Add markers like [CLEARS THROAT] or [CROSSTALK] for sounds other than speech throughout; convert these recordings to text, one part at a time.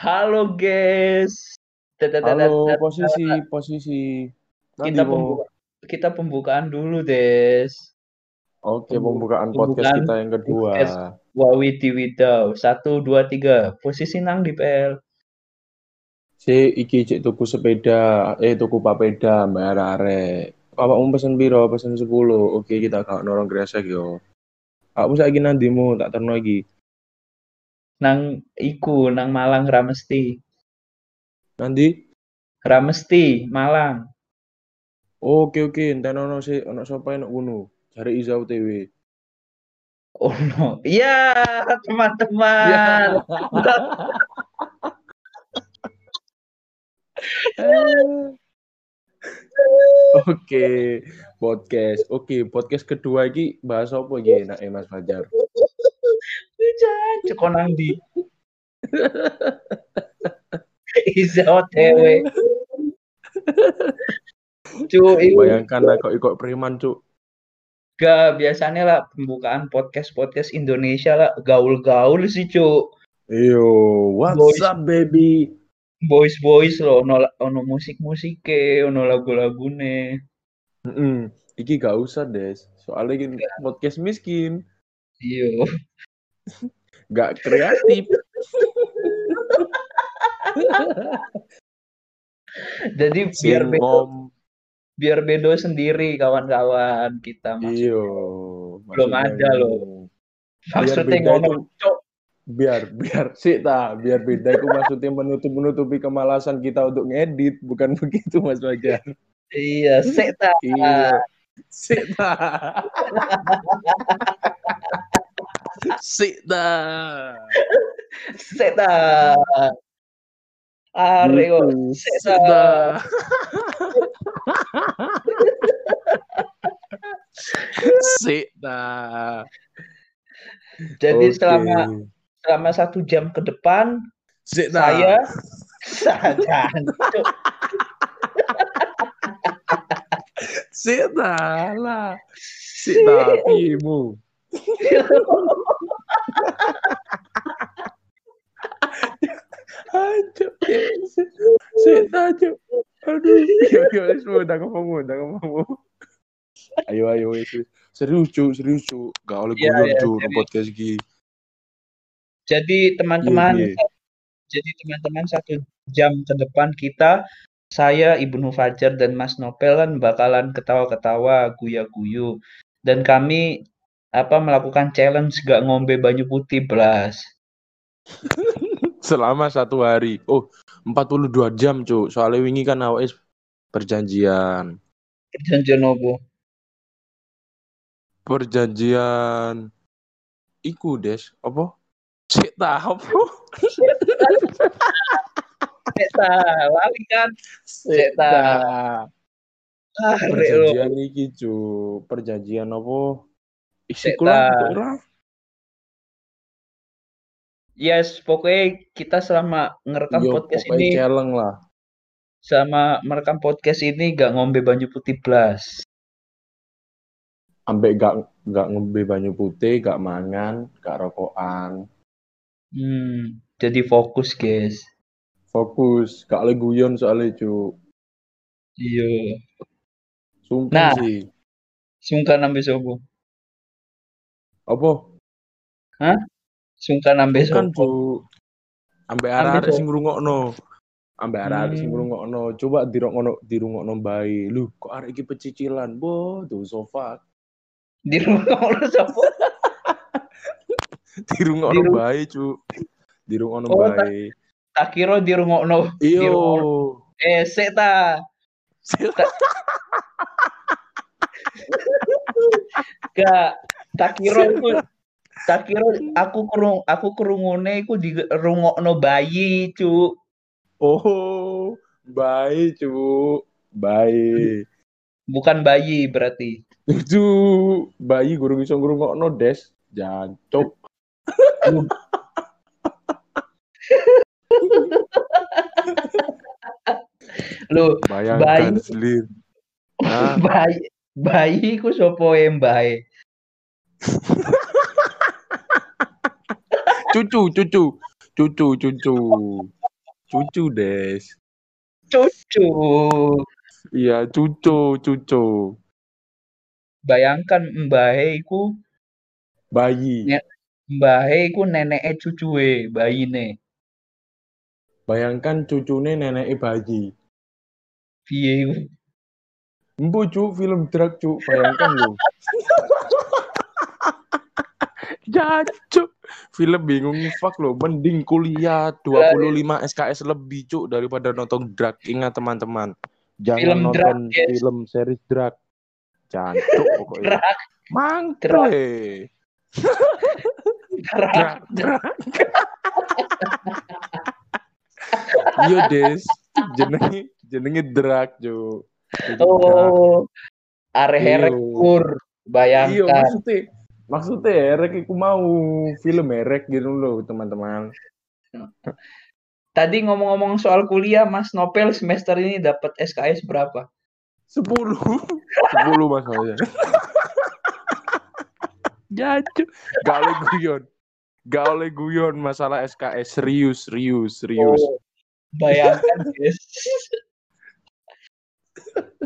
Halo guys. Halo, posisi, posisi. Nanti Kita mau. pembuka, kita pembukaan dulu, Des. Oke, Pembu- pembukaan podcast kita yang kedua. podcast. Wawiti Widau. Satu, dua, tiga. Posisi nang di PL. Si iki cek tuku sepeda, eh tuku papeda arek. Apa mau pesen piro? Pesen 10. Oke, kita kak norong gresek yo. Aku saiki nandimu tak terno iki. Nang iku, nang Malang Ramesti. Nanti Ramesti, Malang. Oke oke, enten ono sih ono sapa enak ngono. Cari Iza UTW. Oh no. Iya, teman-teman. [LAUGHS] Oke, podcast. Oke, podcast kedua iki bahas apa iki enak Mas Fajar? Hujan, cek nang di. Iza OTW. Cu, iku Bayangkan lah kok ikut preman, Cuk. gak biasanya lah pembukaan podcast-podcast Indonesia lah gaul-gaul sih cu. Yo, what's Boys. up baby? Boys boys loh, ono ono musik musike, ono lagu-lagune. Mm Iki gak usah, Des. Soalnya ini podcast miskin, Iya. Gak kreatif. Jadi biar bedo, biar bedo sendiri kawan-kawan kita mas. Iyo. Belum maksudnya ada loh. Maksudnya ngono. Biar biar sih ta, biar beda itu maksudnya menutup menutupi kemalasan kita untuk ngedit, bukan [LAUGHS] begitu Mas Fajar. Iya, sek ta. Iya. Ta. [LAUGHS] Sik ta. Sek ta. Are kok Gitu. sek Sik ta. ta. Sik ta. Jadi Oke. selama selama satu jam ke depan Sik ta. saya saja Sik ta lah. Sik ta pimu. Ta Cuk. Aduh, yo yo ngomong. Ayo ayo. Serius Cuk, serius Cuk. Gak oleh Iya, guyon serius. podcast iki. Jadi teman-teman, Iya, iya. jadi teman-teman satu jam ke depan kita, saya Ibnu Fajar dan Mas Nopel kan bakalan ketawa-ketawa, guya-guyu, dan kami apa melakukan challenge gak ngombe banyu putih belas. [LAUGHS] Selama satu hari. Oh, 42 jam, Cuk. Soalnya wingi kan awake perjanjian. Perjanjian opo? Perjanjian iku, Des. Apa? Sik ta apa? Seta, lali kan? Sik ta. Ah. Perjanjian iki, Cuk. Perjanjian apa? Isi Sik kula ta. ora. Yes, pokoknya kita selama ngerekam Yo, podcast ini, challenge lah. selama merekam podcast ini gak ngombe banyu putih belas. Ambek gak gak ngombe banyu putih, gak mangan, gak rokokan. Hmm, jadi fokus guys. Fokus, gak oleh guyon soalnya, Cuk. Iya. Sumpah Nah. sih. Sungkan ambe sopo? Apa? Sungkan ambe Kan. Ambek Ambek arek-arek sopo? sing ngrungokno. Ambek arek-arek sing Hmm. ngrungokno. Coba dirungokno dirungokno bae. Lu kok arek iki pecicilan? Bo, orang sopo? [LAUGHS] Dirungokno Dirung- bae, Cuk. Dirungokno Oh, tak- bae. Tak kira di rungokno. Iyo. Eh, sik ta. [LAUGHS] Gak. Tak kira aku tak kira aku kerung aku kerungune iku di rungokno bayi, Cuk. Oh, bae, Cuk. Bae. Bukan bayi berarti. Itu bayi gurung iso ngrungokno, Des. Jancuk. [LAUGHS] Loh, Bayangkan Bayi. Slim. Hah? [LAUGHS] bayi bayi ku? [LAUGHS] Cucu, cucu. Cucu, cucu. cucu des. Cucu. Iya, cucu, cucu. Bayangkan mbahe iku Bayi. Ya. mbahe iku neneke cucuwe, bayine. Bayangkan cucune neneke bayi. Piye iku? Empu cu, film drag cu, bayangkan lu. [LAUGHS] Jancuk. Film bingung fuck lo, mending kuliah 25 SKS lebih cuk daripada nonton drag. Ingat teman-teman, jangan Film nonton drag, yes. film series drag. Jancuk [LAUGHS] pokoknya. Drag, Mangkle. drag. Drag, drag. Iya des, jenenge jenenge drag cuk. Oh, arek herek Iyo. kur. Iya Bayangkan. maksudnya maksudnya erek iku mau film erek gitu loh teman-teman. Tadi ngomong-ngomong soal kuliah, Mas Nopel semester ini dapat SKS berapa? Sepuluh, sepuluh masalahnya. [LAUGHS] Jacu, gak oleh guyon, gak oleh guyon masalah SKS serius, serius, serius. Oh, bayangkan, guys.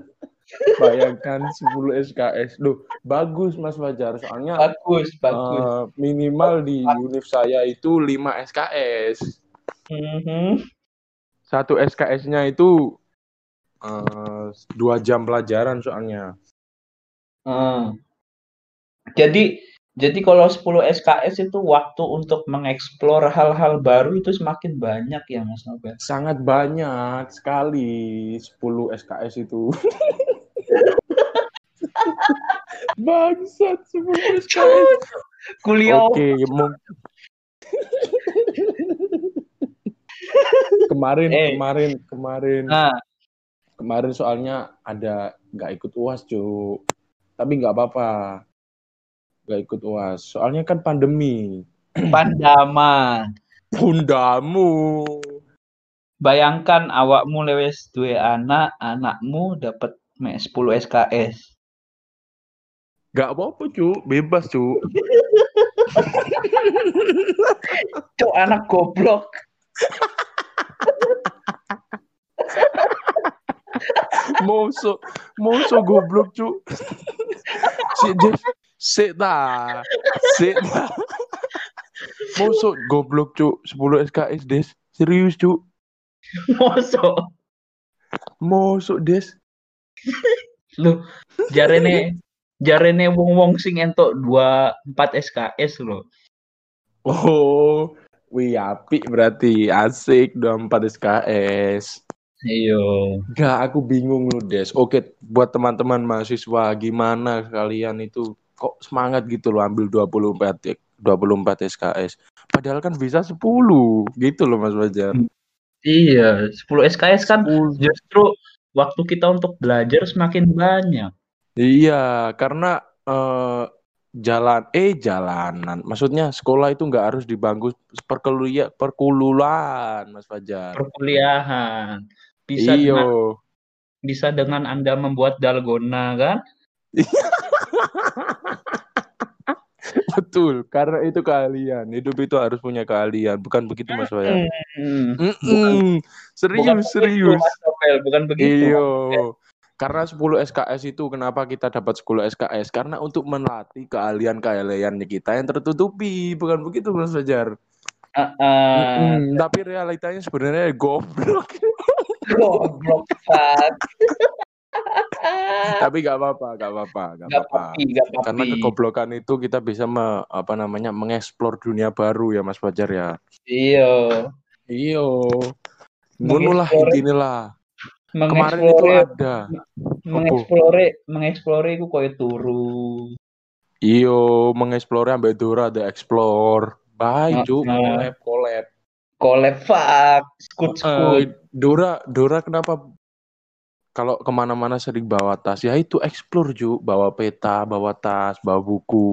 [LAUGHS] Bayangkan 10 SKS, loh bagus Mas Fajar, soalnya bagus, bagus. eh, minimal di univ saya itu 5 SKS. Mhm. Satu SKS-nya itu eh, dua jam pelajaran soalnya. Hmm. Jadi jadi kalau 10 SKS itu waktu untuk mengeksplor hal-hal baru itu semakin banyak ya Mas Nopel. Sangat banyak sekali 10 SKS itu. [LAUGHS] Bangsat 10 [LAUGHS] SKS. Kuliah Oke, kemarin Eh. kemarin kemarin. Nah, kemarin soalnya ada nggak ikut uas cu tapi nggak apa-apa. Nggak ikut uas soalnya kan pandemi. [CLEARS THROAT] Pandaman. bundamu. Bayangkan awakmu lewes duwe anak, anakmu dapat mek 10 SKS. Nggak apa-apa cu bebas cu [LAUGHS] Cuk anak goblok. [LAUGHS] Moso, moso goblok cu. Si Jeff, si ta, si ta. Moso goblok cu, 10 SKS des, serius cu. Mosok. Moso des, Lu jarene jarene wong-wong sing entuk 24 SKS lho. oh, wih apik berarti asik 24 SKS. Iya. Gak, aku bingung lu des. Oke, buat teman-teman mahasiswa, gimana kalian itu kok semangat gitu loh ambil 24 24 SKS. Padahal kan bisa 10 gitu loh Mas Fajar. Iya, 10 SKS kan 10. justru waktu kita untuk belajar semakin banyak. Iya, karena eh, jalan eh jalanan. Maksudnya sekolah itu nggak harus di bangku perkuliah perkululan, Mas Fajar. Perkuliahan. Bisa Iyo. dengan, bisa dengan Anda membuat dalgona kan? [LAUGHS] Betul, karena itu keahlian. Hidup itu harus punya keahlian, bukan begitu Mas Fajar. Hmm. Mm-mm. Bukan Serius, begitu, serius. Novel, bukan begitu. Iyo. Karena 10 SKS itu kenapa kita dapat 10 SKS? Karena untuk melatih keahlian-keahlian kita yang tertutupi, bukan begitu Mas Fajar. Heeh. Mm-mm, tapi realitanya sebenarnya goblok. Goblok [LAUGHS] tapi gak apa-apa, gak apa-apa, gak apa-apa. Karena kegoblokan itu kita bisa me- apa namanya mengeksplor dunia baru ya Mas Fajar ya. Iya. Iyo. Ngono lah Mengeksplore- intinya lah. Kemarin itu Mengeksplore ada. mengeksplore mengeksplore iku koyo turu. Iyo, mengeksplor ambek Dora the Explore. Bye, Cuk. Heeh. Collab, collab. Collab fuck. Skut skut. Eh, Dora, Dora kenapa kalau ke mana-mana sering bawa tas? Ya itu explore, Ju. Bawa peta, bawa tas, bawa buku.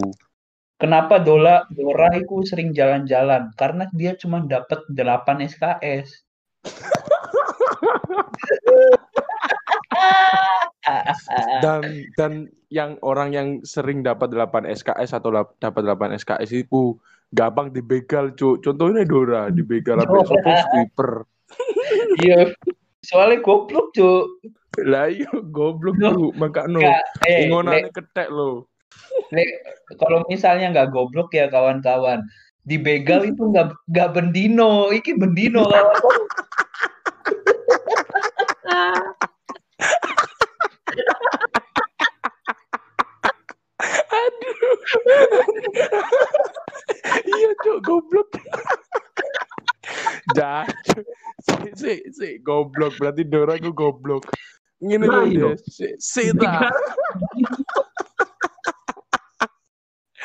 Kenapa Dola Dora itu sering jalan-jalan? Karena dia cuma dapat 8 SKS. Dan dan yang orang yang sering dapat 8 SKS atau dapat 8 SKS itu gampang dibegal, Cuk. Contohnya Dora, dibegal sampai Dora. sopo sweeper. Iya. Soalnya goblok, Cuk. Lah iya goblok lu, makakno. Enggak, eh, Ingonane ketek lo. Kalau misalnya nggak goblok ya kawan-kawan, di begal [LAUGHS] itu nggak nggak bendino, iki bendino kawan. Aduh. iya, Cuk, goblok. Jancuk. Si, si, si, goblok. Berarti Dora gue goblok. Ngene Lah, lho, iya. Des. Si, si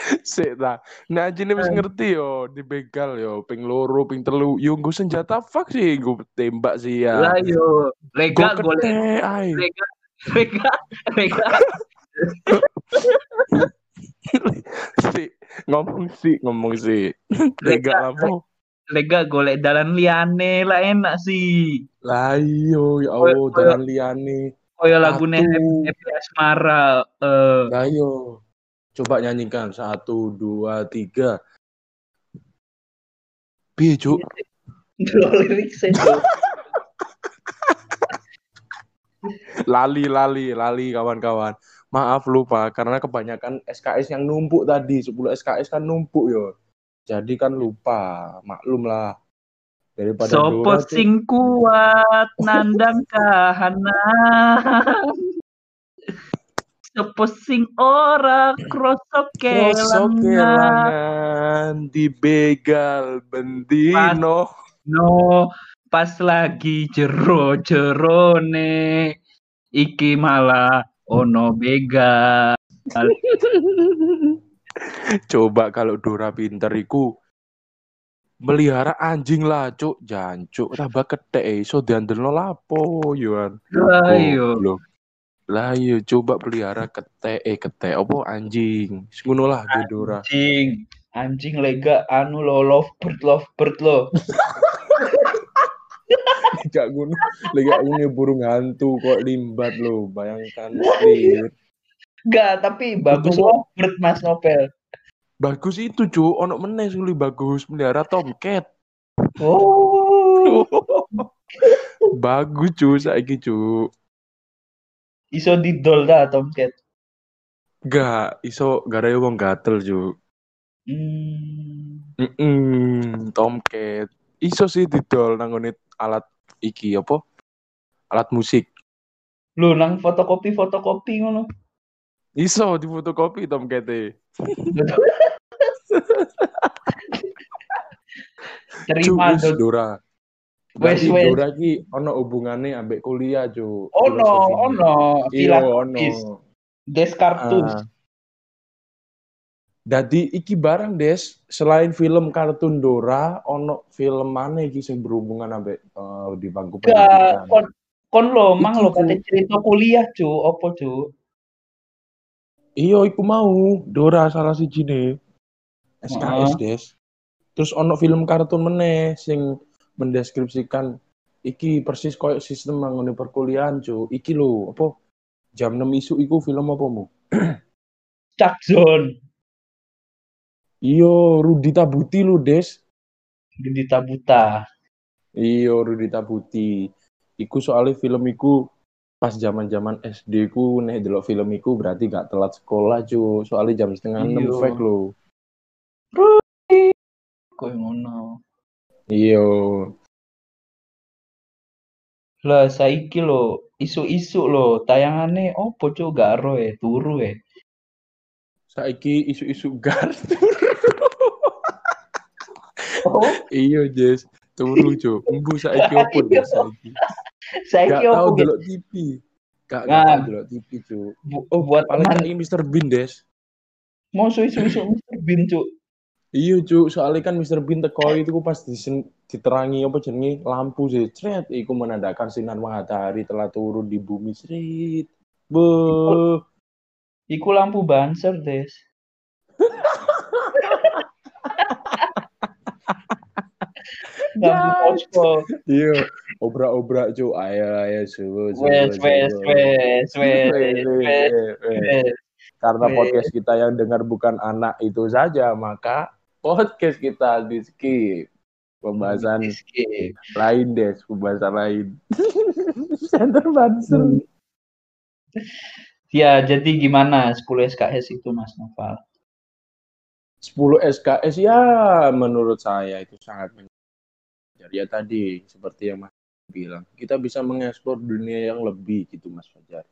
[LAUGHS] ta. Si ta. Nah, jene wis ngerti yo, dibegal yo, ping loro, ping telu. Yo nggo senjata fuck sih, gue tembak sih ya. Lah yo, lega Gue golek ketek ae. lega lega lega [LAUGHS] si ngomong sih ngomong sih lega lapo lega golek dalan liyane lah enak sih. lah iyo ya Allah jalan liane lagune Satu. Happy, Happy Asmara eh lah iyo coba nyanyikan. Satu dua tiga. Piye cuk? Liriknya Cuk. lali lali lali kawan-kawan. Maaf lupa karena kebanyakan SKS yang numpuk tadi. 10 SKS kan numpuk yo. Jadi kan lupa. Maklum lah. Daripada Sopo sing kuat nandang kahanan. Sopo sing ora krosok kelangan. kelangan dibegal bendino No, pas lagi jero jerone iki malah ono begal. [LAUGHS] Coba kalau Dora pinter iku melihara anjing lah, cuk. Jancuk, tambah ketek iso diandelno lapo, Yohan. Ayo. Goblok. Lah iya coba pelihara ketek eh ketek apa anjing. Ngono lah di Dora. Anjing, anjing lega anu lo lovebird lovebird lo. [LAUGHS] Gak ngono. Lagi aku nih burung hantu kok limbat lo, bayangkan. Lir. Enggak, tapi bagus lovebird Mas Nopel. Bagus itu, cuk. Ono meneh sing bagus melihara tomcat. Oh, [LAUGHS] bagus, cuk, saiki, cuk. Iso didol dah Tomcat. Gak, iso gara wong gatel, cuk. Hmm. Mm Tomcat. Iso sih didol nanggone alat iki apa? Alat musik. Lu nang fotokopi fotokopi ngono. Iso di fotokopi Tomcat e. [LAUGHS] Terima. Dora. Wes, wes. Dora ki ono hubungannya ambek kuliah, Cuk. Ono, ono, Iya, ono. Descartes. Ah. Dadi iki barang Des, selain film kartun Dora, ono film mana iki sing berhubungan ambek eh, di bangku pendidikan. kon, kon lo, mang lo kate cerita kuliah cu, opo cu? Iya, iku mau Dora salah siji ne. SKS, Heeh. Des. Terus ono film kartun meneh sing mendeskripsikan iki persis koyo sistem manggone perkuliahan, cu. Iki lho, apa jam 6 isu iku film apa mu? Chuck Zone. Iyo, Rudi Tabuti lu, Des. Di Tabuta. Iyo, Rudi Tabuti. Iku soalnya film iku pas zaman-zaman SD ku nek delok film iku berarti gak telat sekolah, cu. Soalnya jam setengah enam Iyo. fake lho. Koyo ngono. Iyo. Lah saiki lo, isu-isu lo, tayangane opo cu gak ero e, turu e. Saiki isu-isu gar. Oh, [LAUGHS] Iya, Jess. Turu, Cuk. Embu saiki opo Iya. Jess saiki? saiki Gak opo delok TV. Gak gak Nah. delok TV, Cuk. Bu- Oh, buat paling saiki Mr. Bean, Des. mau isu-isu Mr. Bean cu. Iya, Cuk. Soalnya kan Mr. Bean teko itu ku pas disen- diterangi apa jenenge lampu sih. Cret, iku menandakan sinar matahari telah turun di bumi, Srit. Be. Iku lampu banser, Des. [LAUGHS] lampu posko. Iya, obrak-obrak, Cuk. Ayo, ayo, subuh, subuh, Wes, wes, subuh. wes, wes, Wes. Karena podcast kita yang dengar bukan anak itu saja, maka podcast kita di skip. Pembahasan Escape. lain deh, pembahasan lain. [LAUGHS] Center Banser. Hmm. Ya, jadi gimana 10 SKS itu Mas Noval? 10 SKS ya menurut saya itu sangat mengajar. Ya tadi seperti yang Mas bilang, kita bisa mengeksplor dunia yang lebih gitu Mas Fajar.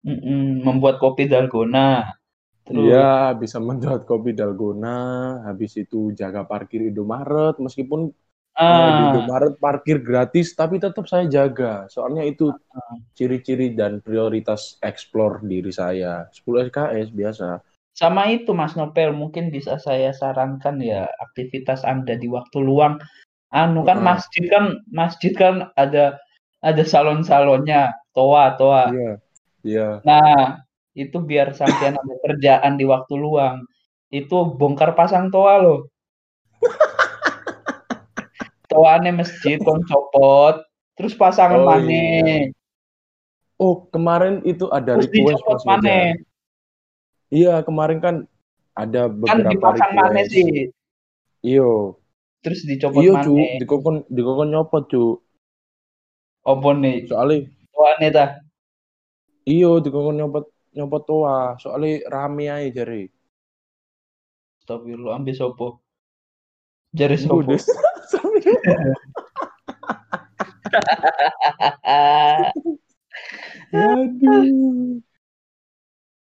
Mm-mm, membuat kopi dalgona. Iya, bisa menjual kopi dalgona, habis itu jaga parkir Indomaret, meskipun kalau di ah, Indomaret parkir gratis, tapi tetap saya jaga. Soalnya itu ah. ciri-ciri dan prioritas explore diri saya. 10 SKS biasa. sama itu Mas Nopel mungkin bisa saya sarankan ya aktivitas Anda di waktu luang. Anu kan Heeh. masjid kan masjid kan ada ada salon-salonnya, toa, toa. Iya, iya. Nah, itu biar sampean ada kerjaan di waktu luang. Itu bongkar pasang toa loh. Toane masjid kon copot, terus pasangan Oh, maneh. Oh, kemarin itu ada Terus request maneh. Fajar. Iya, kemarin kan ada Kan beberapa dipasang maneh request. sih. Iyo, Terus dicopot iyo cu, dikokon dikokon nyopot cu. Opo nih? Soalnya Toane ta? iyo dikokon nyopot nyopot toa. Soalnya rame aja jari. Astagfirullah, ambil sopo? Jari sopo? [LAUGHS] Aduh.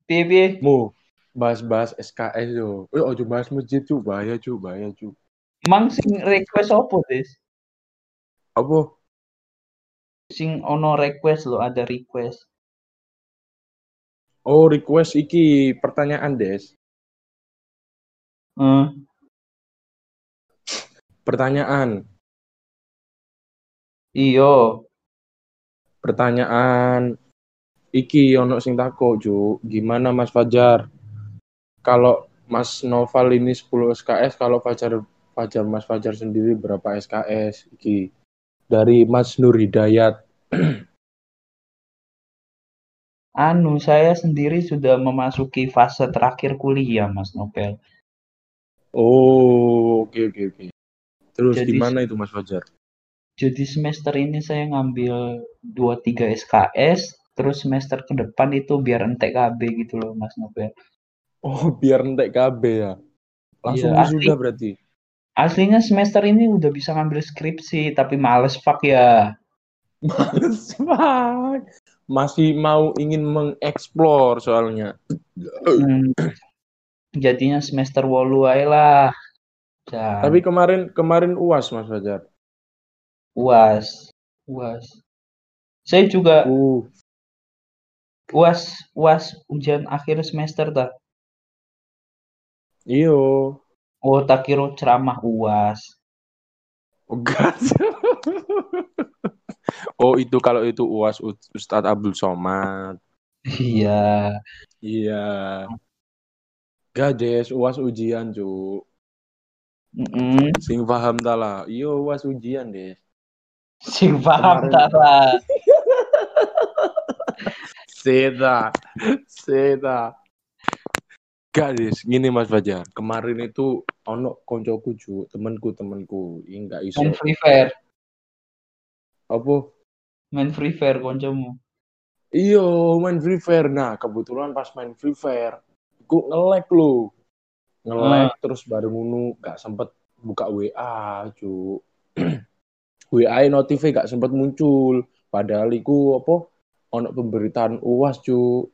Piye? Mu bahas-bahas SKS yo. Eh, ojo bahas masjid cu, bahaya cu, bahaya cu. Mang sing request opo, Des? Apa? Sing ono request lo, ada request. Oh, request iki pertanyaan des. Eh, Pertanyaan. iyo. Pertanyaan iki ono sing tako cu. Gimana Mas Fajar? Kalau Mas Noval ini 10 SKS, kalau Fajar Fajar Mas Fajar sendiri berapa SKS? Iki dari Mas Nur Hidayat. [CLEARS THROAT] Anu, saya sendiri sudah memasuki fase terakhir kuliah, Mas Nopel. Oh, oke oke oke. Terus Jadi- gimana itu Mas Fajar? Jadi semester ini saya ngambil 2-3 SKS, terus semester ke depan itu biar entek KB gitu loh, Mas Nopel. Oh, [LAUGHS] biar entek KB ya. Langsung Iya, wisuda berarti. Aslinya semester ini udah bisa ngambil skripsi, tapi males fuck ya. [LAUGHS] Males banget. Masih mau ingin mengeksplor soalnya. Hmm, jadinya semester wolu aja lah. Dan Tapi kemarin kemarin UAS Mas Fajar. uas, uas. Saya juga Uh, uas, uas ujian akhir semester tak. iyo. Oh, tak kira ceramah uas. Oh, gas. [LAUGHS] oh, itu kalau itu UAS Ustadz Abdul Somad. Iya. Iya. Gades, UAS ujian, cu. Mm-mm. Sing paham ta lah. Iyo, UAS ujian, Des. Sing paham Kemarin- tak lah. [LAUGHS] Gades, gini Mas Fajar. Kemarin itu ono koncoku, cu. Temenku, temenku. Ini nggak iso. Main free fire, Apa? main free fire koncomu. Iyo, main Free Fire. Nah, kebetulan pas main Free Fire, aku nge-lag lu. Nge-lag terus baru ngunu gak sempet buka WA, cu. WA notifnya gak sempet muncul. Padahal iku apa? Ono pemberitaan UAS, cu.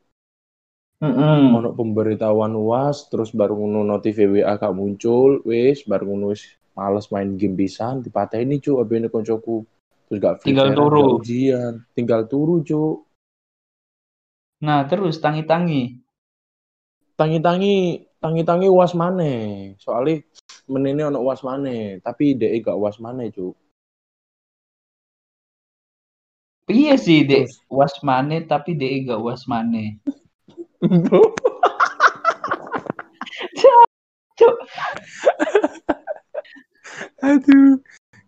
Mm-mm. Ono pemberitahuan UAS, terus baru ngunu notif WA gak muncul. Wis, baru ngunu wis males main game pisan, dipateni cu, abene koncoku. Terus gak Free Tinggal turu. ujian. Tinggal turu, cu. Nah, terus tangi-tangi. tangi-tangi tangi-tangi uas maneh soalnya menini ono uas maneh tapi DE gak uas maneh cuk Iya sih, Dek. Terus? Was mane tapi Dek gak was mane. Cuk. [LAUGHS] aduh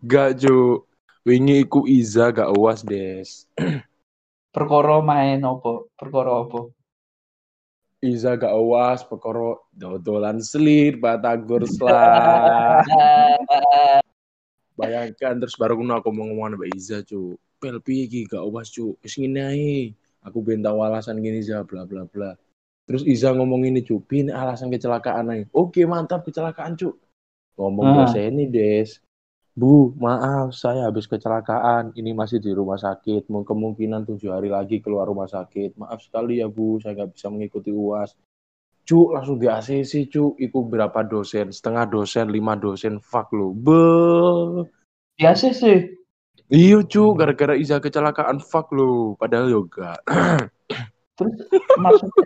gak cuk wingi iku Iza gak uas des [CLEARS THROAT] Perkara main opo? Perkara opo? Iza gak uas pekoro dodolan selir batagor lah [LAUGHS] Bayangkan terus baru aku mau ngomong sama Iza cu. Pel piye iki gak uas cu. Wis ngene. Aku ben tahu alasan gini Iza bla bla bla. Terus Iza ngomong ini cu, pin alasan kecelakaan aja. Oke mantap kecelakaan cu. Ngomong Ah. bahasa ini Des. Bu, maaf saya habis kecelakaan. Ini masih di rumah sakit. Mau kemungkinan tujuh hari lagi keluar rumah sakit. Maaf sekali ya Bu, saya nggak bisa mengikuti UAS. Cu, langsung di ACC cu. Iku berapa dosen? Setengah dosen, lima dosen. Fuck lu. Be. Biasa sih. Iya cu, gara-gara Iza kecelakaan. Fuck lu. Padahal yoga. [COUGHS] Terus maksudnya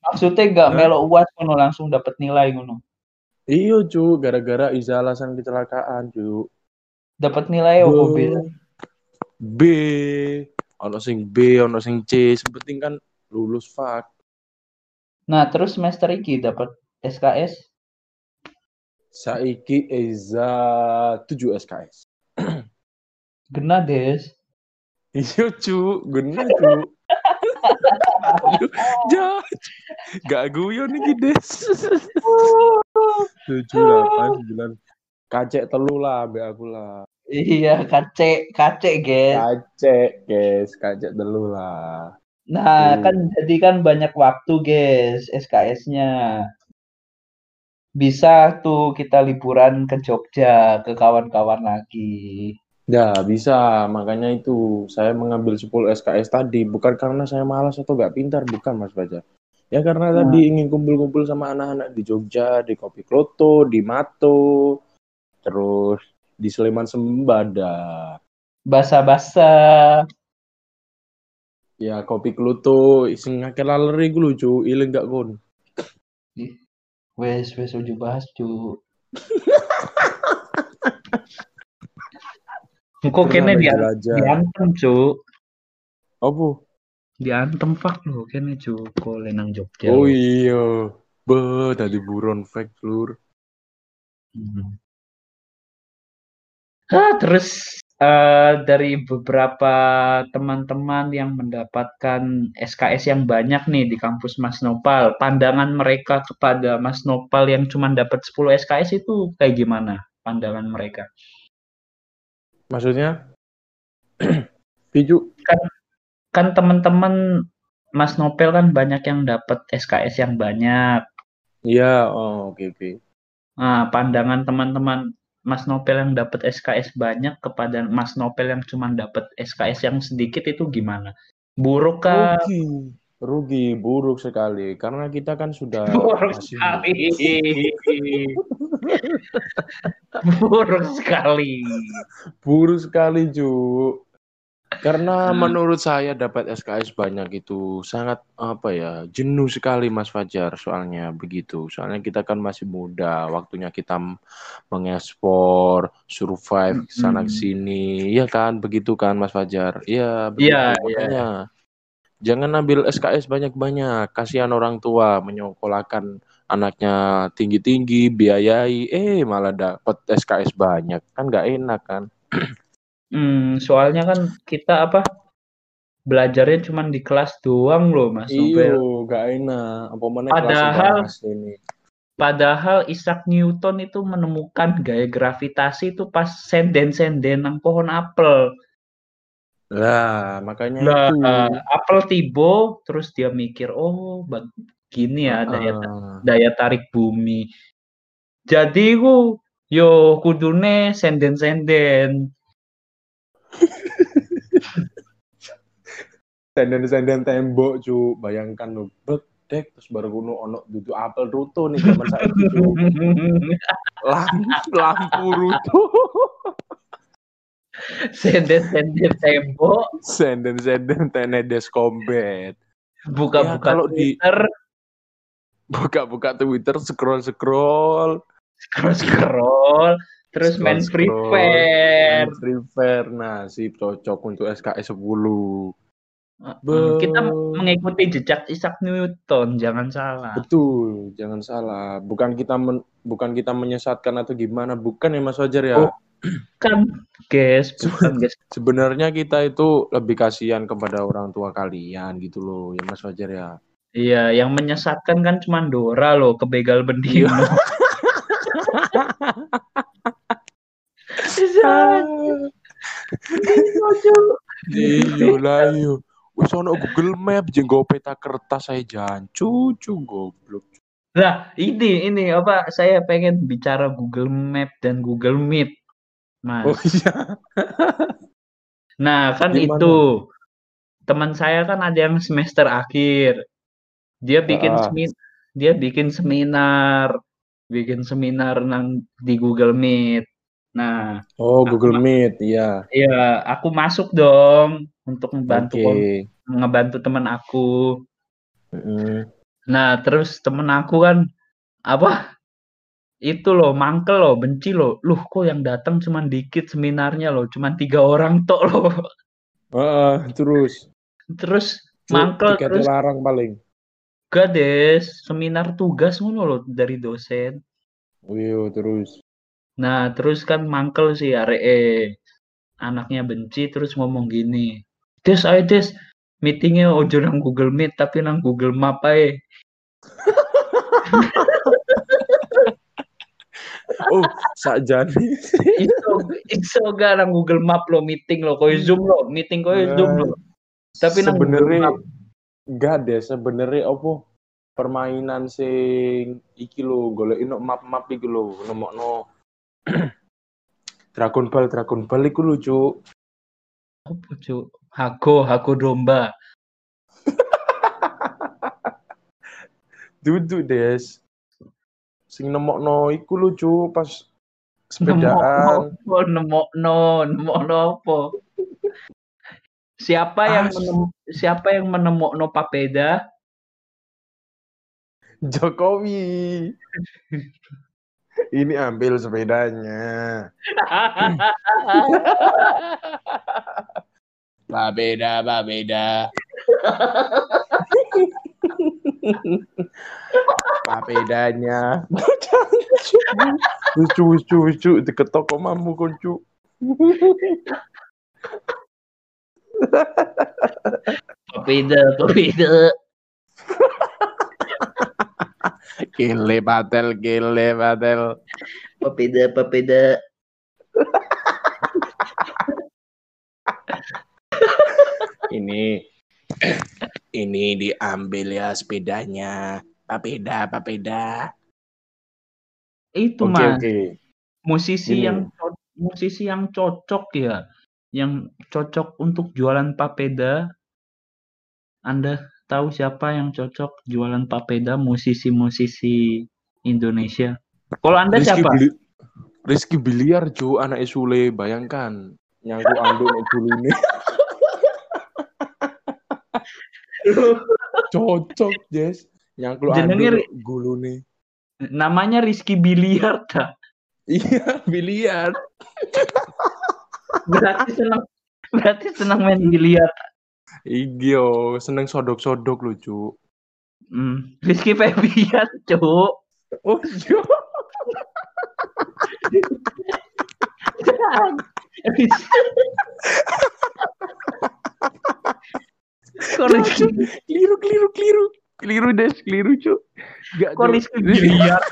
maksudnya Hah? melo uas ngono langsung dapat nilai ngono. Iya cu, gara-gara Iza alasan kecelakaan cu. Dapat nilai apa beda? B. Ono sing B, ono sing C. Sepenting kan lulus fuck. Nah, terus semester iki dapat SKS. Saiki Eza 7 SKS. Gena des. Iya cu, guna cu. [LAUGHS] gak guyon nih des. Tujuh delapan sembilan. Kacek telu lah, be aku lah. Iya, kacek, kacek, guys. Kacek, guys, kacek telu lah. Nah, Hmm. kan jadi kan banyak waktu, guys, SKS-nya. Bisa tuh kita liburan ke Jogja, ke kawan-kawan lagi. Ya, bisa. Makanya itu saya mengambil 10 SKS tadi bukan karena saya malas atau gak pintar, bukan Mas Baja. Ya karena Nah. tadi ingin kumpul-kumpul sama anak-anak di Jogja, di Kopi Kloto, di Mato, terus di Sleman Sembada. Basa-basa. Ya Kopi Kloto sing akeh laleri ku lucu, ilang gak kon. Wes, wes uju bahas, cu. [LAUGHS] Kene dia sampai jelajah. diantem, cu. Apa? Diantem fuck lo kene cu, kok lenang Jogja. Oh iya. Be, tadi buron fake lur. Hmm. Ah, terus eh, dari beberapa teman-teman yang mendapatkan SKS yang banyak nih di kampus Mas Nopal, pandangan mereka kepada Mas Nopal yang cuma dapat 10 SKS itu kayak gimana pandangan mereka? Maksudnya? [CLEARS THROAT] Piju. Kan teman-teman Mas Nopel kan banyak yang dapat SKS yang banyak. Iya, oh oke oke. Nah, pandangan teman-teman Mas Nopel yang dapat SKS banyak kepada Mas Nopel yang cuma dapat SKS yang sedikit itu gimana? Buruk kah? Rugi. Rugi, buruk sekali. Karena kita kan sudah [LAUGHS] Buruk masih sekali. [LAUGHS] [LAUGHS] Buruk sekali. buruk sekali, Ju. Karena Hmm. menurut saya dapat SKS banyak itu sangat apa ya, jenuh sekali Mas Fajar soalnya begitu. Soalnya kita kan masih muda, waktunya kita mengekspor, survive ke sana sini. Iya kan, begitu kan Mas Fajar? Iya. Iya, iya. Makanya jangan ambil SKS banyak-banyak. Kasihan orang tua menyekolahkan anaknya tinggi-tinggi, biayai, eh malah dapat SKS banyak. Kan nggak enak kan? [CLEARS THROAT] Hmm, soalnya kan kita apa? Belajarnya cuma di kelas doang loh, Mas Nopel. Iyo, gak enak. Apa mana Padahal- ini? Padahal Isaac Newton itu menemukan gaya gravitasi itu pas senden-senden nang pohon apel. Lah, makanya Lah, itu. apel tiba, terus dia mikir, oh, begini ya daya daya tarik bumi. Jadi ku yo kudune senden-senden. [LAUGHS] Senden-senden tembok, cu. Bayangkan lu, bedek terus baru kuno ono duduk apel ruto nih zaman cu. [LAUGHS] Lampu, lampu ruto. [LAUGHS] Senden-senden tembok, Senden-senden tenedes combat. buka-buka Ya, kalau di- Twitter, Buka-buka Twitter, scroll-scroll. scroll-scroll, terus main Free Fire. Main Free Fire. Nah, sip cocok untuk SKS 10. Uh, Kita Be- mengikuti jejak Isaac Newton, jangan salah. Betul, jangan salah. Bukan kita men- bukan kita menyesatkan atau gimana, bukan ya Mas Wajar ya. Oh. Kan, guys, bukan guys. [LAUGHS] Sebenarnya kita itu lebih kasihan kepada orang tua kalian gitu loh, ya Mas Wajar ya. Iya, yang menyesatkan kan cuma Dora loh, kebegal bendino. Iya lah iya. Wis ono Google Map jenggo peta kertas saya jancu cu goblok. Nah, ini ini apa saya pengen bicara Google Map dan Google Meet. Mas. Oh iya. Nah, kan Gimana? itu teman saya kan ada yang semester akhir. Dia bikin Ah. semi dia bikin seminar, bikin seminar nang di Google Meet. Nah, Oh Google Meet, iya. ya aku masuk dong untuk membantu kom- ngebantu teman aku. Mm-mm. Nah, terus temen aku kan apa? Itu loh, mangkel loh, benci loh. Loh, kok yang datang cuman dikit seminarnya loh, cuman tiga orang tok loh. Heeh, terus. Terus mangkel terus larang paling. Gades seminar tugas ngono loh dari dosen. Wih, terus. Nah, terus kan mangkel sih arek eh anaknya benci terus ngomong gini. Des, ayo Des, meetingnya ojo nang Google Meet tapi nang Google Map aja. [LAUGHS] Oh, sakjane. [LAUGHS] iso iso gak nang Google Map lo meeting lo koyo Zoom lo meeting koyo Zoom lo tapi nang Google sebenarnya Map enggak deh sebenarnya apa permainan sing iki lho golek map-map iki lho nemokno [CLEARS THROAT] Dragon Ball Dragon Ball iku lho cuk. Apa cuk? Hago Hago domba. [LAUGHS] Duduk des. Sing nemokno iku lho cuk pas sepedaan. nemokno nemokno nemokno apa siapa yang Ah, menem, siapa yang menemokno papeda Jokowi ini ambil sepedanya [LAUGHS] Babeda, babeda. [LAUGHS] Papedanya. Lucu, lucu, lucu. Deket toko mamu [LAUGHS] papeda papeda [LAUGHS] Gile patel, gile patel. papeda papeda Ini, ini diambil ya sepedanya. Papeda, papeda. itu Oke, mas oke. musisi Ini. yang musisi yang cocok ya yang cocok untuk jualan papeda Anda tahu siapa yang cocok jualan papeda musisi-musisi Indonesia kalau Anda Rizky siapa Bili Rizky Biliar, cu, anak Sule. Bayangkan. Nyangkut anduk nek gulune. [LAUGHS] Cocok, Jess. Ri- nek gulune. namanya Rizky Biliar ta Iya, biliar. [LAUGHS] berarti senang berarti senang main biliar Iya, seneng sodok-sodok lucu. hmm. Rizky Febian cuk Oh iya. Rizky Keliru, keliru, keliru. Keliru, Des. Keliru, cu. Gak, kok Cuk. Rizky Biliar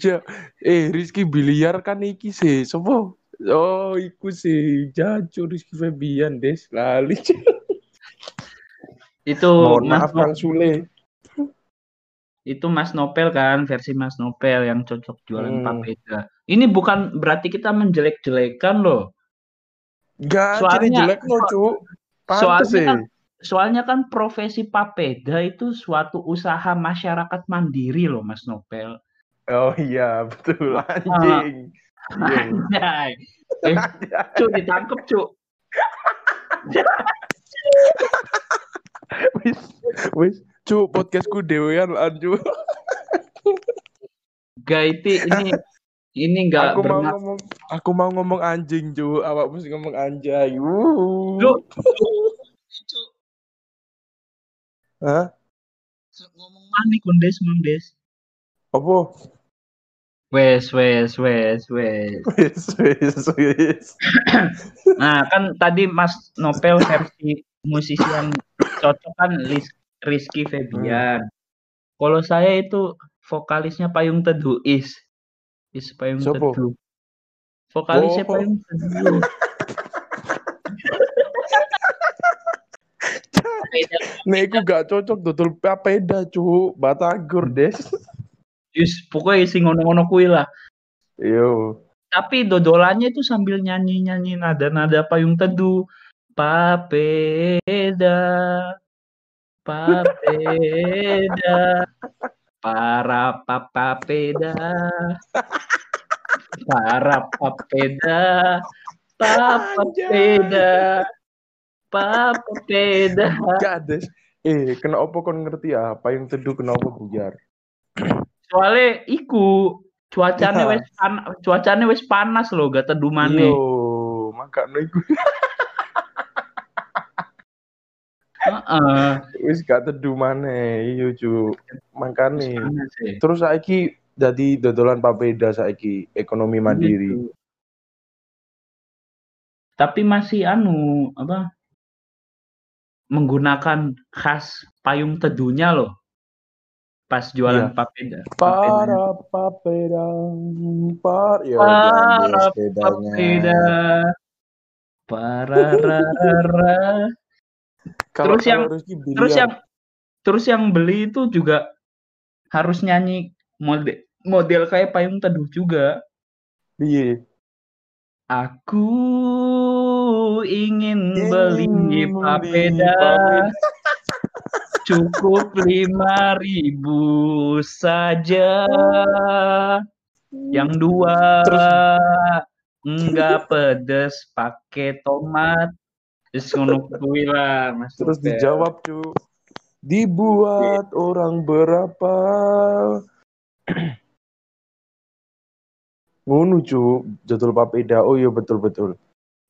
Ja, eh Rizky Biliar kan iki sih, sopo? Oh, iku sih, jacu Rizky Febian, Des. Lali. Itu Mohon Mas maaf, Kang Sule. itu Mas Nopel kan versi Mas Nopel yang cocok jualan Hmm. papeda. Ini bukan berarti kita menjelek-jelekan loh. Gak, Soalnya- jelek no, cu. Pantes soalnya sih. kan- Soalnya kan profesi papeda itu suatu usaha masyarakat mandiri loh Mas Nopel. Oh iya, betul. Anjing. Iya. Anjay. Eh, cuk ditangkep cuk. Wis, wis. Cu, podcastku dewean lan, cu. Gaiti ini ini nggak Aku mau ngomong, aku mau ngomong anjing, cu. Awak mesti ngomong anjay. Wuh. Lu- Hah? ngomong mana kondes kondes. Apa? Wes wes wes wes. Wis, wis, wis. Nah kan tadi Mas Nopel versi musisi yang cocok kan Riz- Rizky Febian. Kalau saya itu vokalisnya Payung Teduh Is. Is Payung Sopo? Teduh. Vokalisnya Oh. Payung Teduh. [LAUGHS] Nek gak cocok dodol papeda, Cuk. Batagor, Des. Yus, pokoknya isi ngono-ngono kuwi lah. Yo. Tapi dodolannya itu sambil nyanyi-nyanyi nada-nada payung teduh. Papeda, papeda, para papapeda, para papeda, papapeda, papapeda. Gak, Des. Eh, kena opo kon ngerti ya? Payung teduh kena opo buyar? Soalnya iku cuacanya Ya. wes pan cuacanya wes panas loh, gak teduh maneh. Yo, makanya iku Heeh. wis gak teduh maneh. Iya, Cuk. Makane. Panas sih. Terus saiki dadi dodolan papeda saiki ekonomi mandiri. Gitu. Tapi masih anu apa? Menggunakan khas payung teduhnya loh. Pas jualan Iya. papeda. Para papeda, par yo Para papeda. Para rara. Kalau Terus yang- Terus yang terus yang beli itu juga harus nyanyi model model kayak payung teduh juga. piye? Aku ingin Ingin beli beli papeda papeda. Cukup lima ribu saja. Yang dua enggak pedes pakai tomat. Terus ngono kuwi lah Mas. Terus dijawab, Cuk. Dibuat orang berapa? [CLEARS THROAT] Ngono, Cuk. Jadul papeda. Oh iya betul-betul.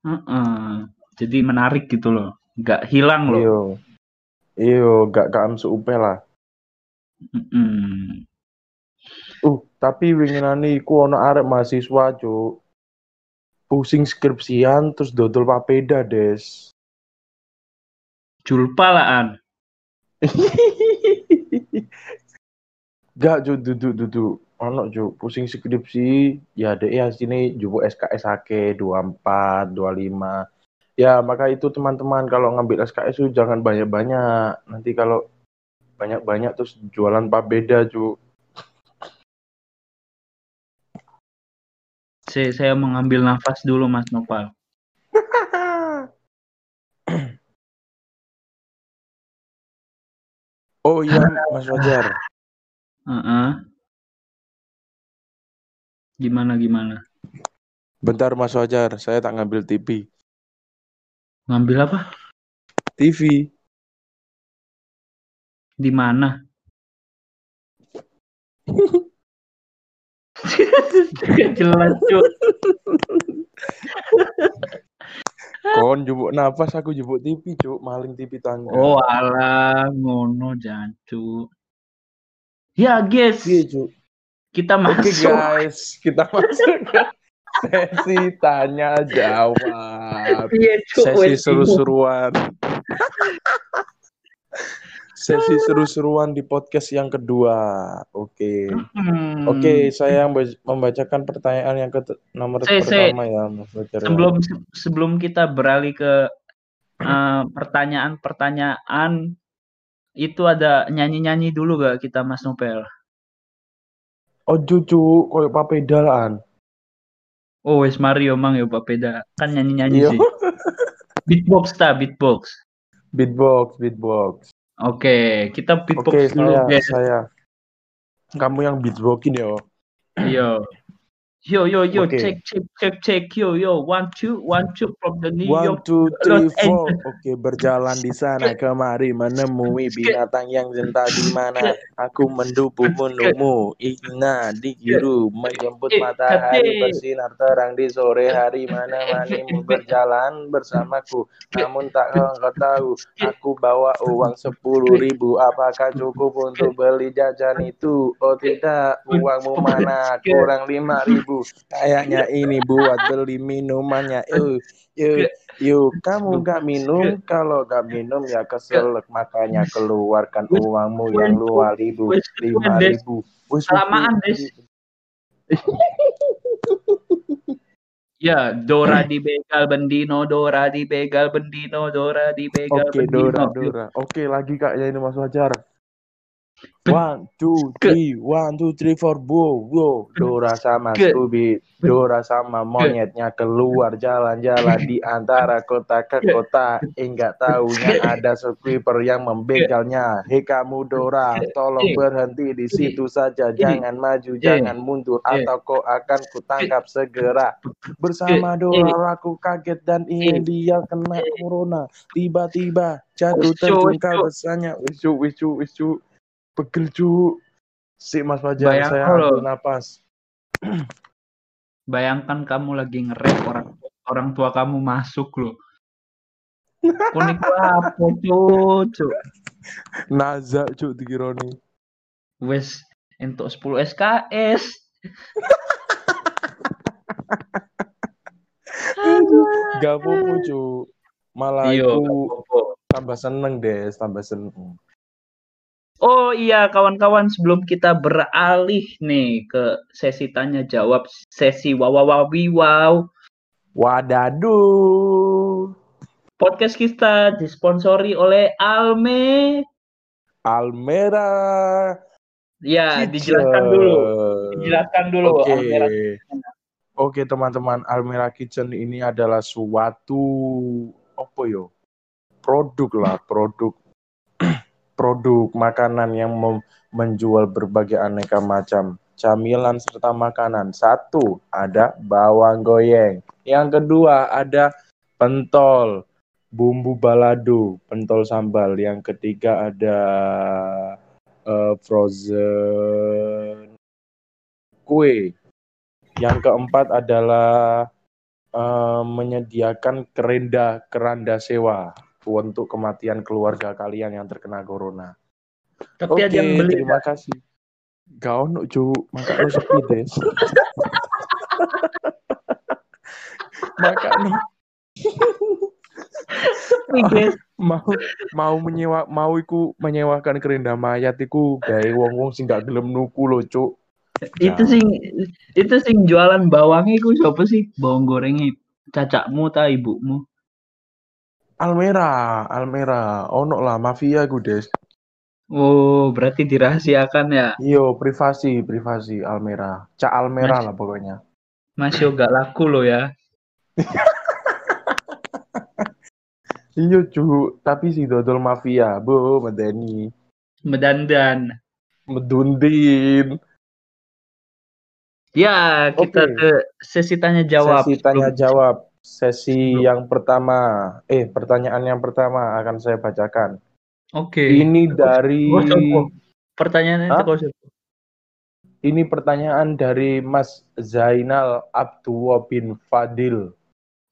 Heeh. Jadi menarik gitu loh. Enggak hilang loh. Iyo. Gak kaam seupe lah. Mm-mm. Uh, tapi winginane iku ana arek mahasiswa, Cuk. Pusing skripsian terus dodol papeda, Des. Julpa lah an. Gak, Cuk, duduk duduk. Ono, Cuk, pusing skripsi, ya dek ya sini jupuk SKS ake 24, 25. Ya, maka itu teman-teman kalau ngambil SKS itu jangan banyak-banyak. Nanti kalau banyak-banyak terus jualan papeda, Cuk. Saya, saya mengambil nafas dulu Mas Nopal. [LAUGHS] Oh iya, Mas Fajar. Heeh. Gimana gimana? Bentar Mas Fajar, saya tak ngambil TV. Ngambil apa? TV. Di mana? [LAUGHS] Jelas cuy. Kon jupuk nafas aku jupuk TV, Cuk. Maling TV tangga. Oh alah ngono jancu. Ya guys, Iya, Cuk. kita Oke masuk. guys, kita [LAUGHS] masuk sesi tanya jawab. Iya, Sesi seru-seruan. [LAUGHS] Sesi seru-seruan di podcast yang kedua. Oke. Hmm. Oke, saya memba- membacakan pertanyaan yang ke nomor Saya- saya- pertama ya, Mas ya. sebelum sebelum kita beralih ke eh, pertanyaan-pertanyaan itu ada nyanyi-nyanyi dulu gak kita Mas Nopel? Oh, cucu, koyo papedalan. Oh, wes Mario mang ya Papeda. Kan nyanyi-nyanyi Iya. sih. Beatbox ta, beatbox. Beatbox, beatbox. Oke, kita beatbox Oke, dulu saya, guys. saya. Kamu yang beatboxin ya. Yo. Yo yo yo Oke. cek cek cek cek yo yo one two one two from the New One, York two, three, Los four. Oke, berjalan di sana. Kemari menemui binatang yang entah di mana. Aku mendupu menumu, Ina dikiru menjemput matahari bersinar terang di sore hari. Mana manimu berjalan bersamaku. Namun tak kau engkau tahu, aku bawa uang sepuluh ribu. Apakah cukup untuk beli jajan itu? Oh tidak, uangmu mana? Kurang lima ribu. Kayaknya ini buat beli minumannya. Yuk, yuk, yuk. Kamu gak minum? Kalau gak minum ya keselak. Makanya keluarkan uangmu yang dua ribu, lima ribu. Kelamaan. Des. [LAUGHS] Ya, Dora di begal bendino, Dora di begal bendino, Dora di begal Oke, bendino. Dora, Dora. Oke, lagi Kak ya ini Mas Fajar. One, two, three, one, two, three, four, wow, wow. Dora sama Scooby, Dora sama monyetnya keluar jalan-jalan di antara kota ke kota. Enggak taunya ada sweeper yang membegalnya. Hei kamu Dora, tolong berhenti di situ saja. Jangan maju, jangan mundur, atau kau akan kutangkap segera. Bersama. Dora, aku kaget dan ingin dia kena corona. Tiba-tiba jatuh terjungkal besarnya. Wisu, wisu, wisu. Pegel cu. Si Mas Fajar, Bayang saya lo. ambil napas. [CLEARS THROAT] Bayangkan kamu lagi ngerep orang orang tua kamu masuk loh. [LAUGHS] Kuning apa cucu? Naza cu dikironi. Wes untuk 10 SKS. Gak apa-apa cu. Malah Iya, aku tambah seneng deh, tambah seneng. Oh iya kawan-kawan sebelum kita beralih nih ke sesi tanya jawab sesi wawawawi wow Wadadu. podcast kita disponsori oleh Alme Almera. ya Kitchen. dijelaskan dulu dijelaskan dulu Oke. Almera Oke teman-teman, Almera Kitchen ini adalah suatu apa yo? Produk lah, produk produk makanan yang menjual berbagai aneka macam camilan serta makanan. Satu, ada bawang goyeng. Yang kedua, ada pentol, bumbu balado, pentol sambal. Yang ketiga ada eh, frozen kue. Yang keempat adalah eh, menyediakan kerenda keranda sewa untuk kematian keluarga kalian yang terkena corona. tapi ada yang beli terima kasih. Gak ono cu, maka lo sepi deh. [LAUGHS] maka mau mau menyewa mau iku menyewakan kerenda mayat iku gawe wong-wong sing gak gelem nuku lo cu. itu sing itu sing jualan bawangnya itu siapa sih bawang gorengnya cacakmu ta ibumu Almera, Almera, ono lah mafia gue des. oh berarti dirahasiakan ya Yo privasi, privasi Almera. Cak Almera Mas- lah pokoknya. masih gak laku lo ya [LAUGHS] Iya cu, tapi si dodol mafia, bu, medeni, medandan medundin. ya kita Oke. ke sesi tanya jawab Sesi tanya jawab. Sesi Sebelum- yang pertama, eh pertanyaan yang pertama akan saya bacakan. oke Ini dari pertanyaannya ini pertanyaan dari Mas Zainal Abdullah bin Fadil.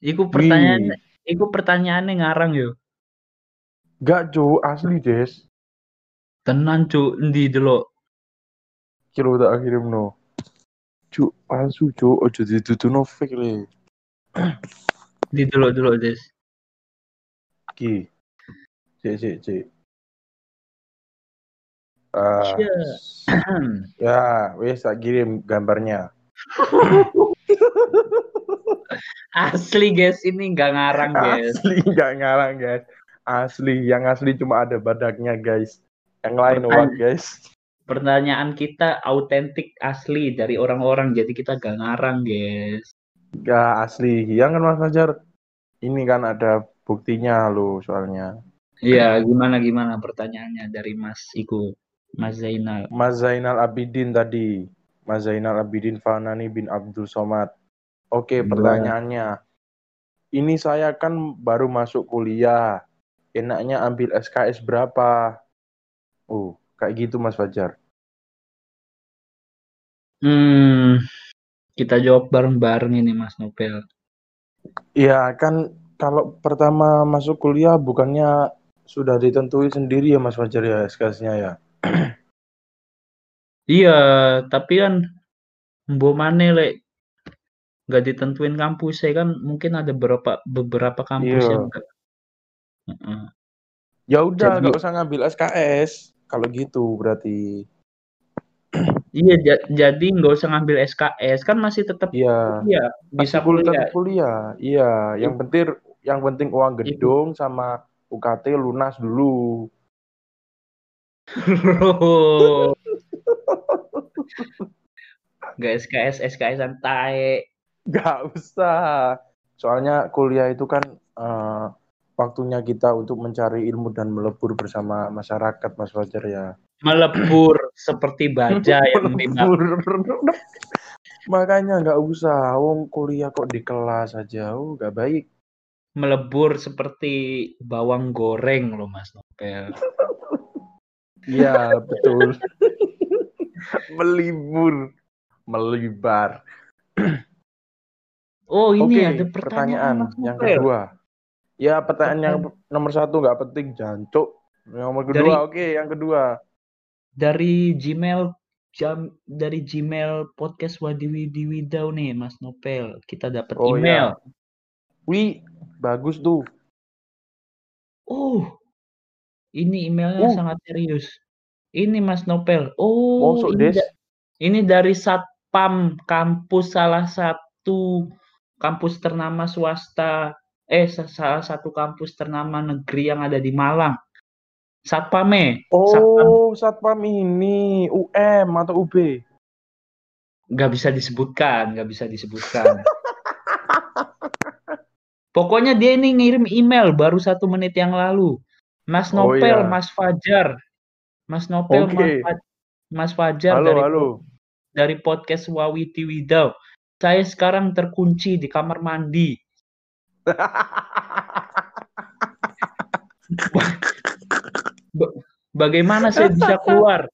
Iku pertanyaan, Wih, iku pertanyaannya ngarang yo. gak cu, asli des. Tenan cu, endi delok. Kira tak kirim no. Cu, palsu cu, ojo ditutu no fake le. Endi delok delok des. Ki. Cek, cek. Ah, Iya. [CLEARS THROAT] ya, wes tak kirim gambarnya. [LAUGHS] Asli guys, ini nggak ngarang [LAUGHS] guys. Asli nggak ngarang guys. Asli, yang asli cuma ada badaknya guys. Yang lain hoax guys. Pertanyaan kita autentik asli dari orang-orang, jadi kita gak ngarang guys. Gak asli. Yang kan Mas Fajar. Ini kan ada buktinya lo soalnya. Iya, gimana gimana pertanyaannya dari Mas Iku, Mas Zainal. Mas Zainal Abidin tadi. Mas Zainal Abidin Fanani bin Abdul Somad. Oke, Gimana? pertanyaannya. Ini saya kan baru masuk kuliah. Enaknya ambil SKS berapa? Oh, kayak gitu Mas Fajar. Hmm, kita jawab bareng-bareng ini Mas Nopel. Iya, kan kalau pertama masuk kuliah bukannya sudah ditentuin sendiri ya Mas Fajar ya SKS-nya ya. [CLEARS THROAT] Iya, tapi kan mbok maneh lek nggak ditentuin kampus ya kan mungkin ada beberapa beberapa kampus Iya. yang enggak. Ya udah, nggak usah ngambil SKS. Kalau gitu berarti. Iya, ja- jadi nggak usah ngambil SKS kan masih tetap Iya. kuliah, bisa kuliah. tetap kuliah. Iya, yang penting yang penting uang Itu. gedung sama UKT lunas dulu. [LAUGHS] Nggak SKS, SKS-an tae. Gak usah. Soalnya kuliah itu kan eh, waktunya kita untuk mencari ilmu dan melebur bersama masyarakat, Mas Fajar ya. Melebur seperti baja [LAUGHS] yang. Melebur. Makanya nggak usah. Wong kuliah kok di kelas aja. Oh, gak baik. Melebur seperti bawang goreng loh Mas Nopel. Iya, [LAUGHS] betul. Melibur, melibar. Oh ini Oke, ada pertanyaan, Mas yang kedua. Ya, pertanyaan yang nomor satu nggak penting, jancuk. Nomor kedua, Dari- oke, yang kedua. Dari Gmail jam dari Gmail podcast Wadiwi Diwidau nih Mas Nopel. Kita dapat Oh, email. Wih, bagus tuh. Oh, ini emailnya Uh. sangat serius. Ini Mas Nopel. Oh, Mosok, ini, da- ini dari Satpam kampus salah satu kampus ternama swasta, eh sa- salah satu kampus ternama negeri yang ada di Malang. Satpame, Satpam Oh, satpam ini UM atau UB. nggak bisa disebutkan, nggak bisa disebutkan. [LAUGHS] Pokoknya dia ini ngirim email baru satu menit yang lalu. Mas Oh, Nopel, iya. Mas Fajar, Mas Nopel, Mas. Fa- Mas Fajar Halo, dari halo. dari podcast Wawiti Widau. Saya sekarang terkunci di kamar mandi. Ba- Bagaimana saya bisa [LAUGHS] keluar?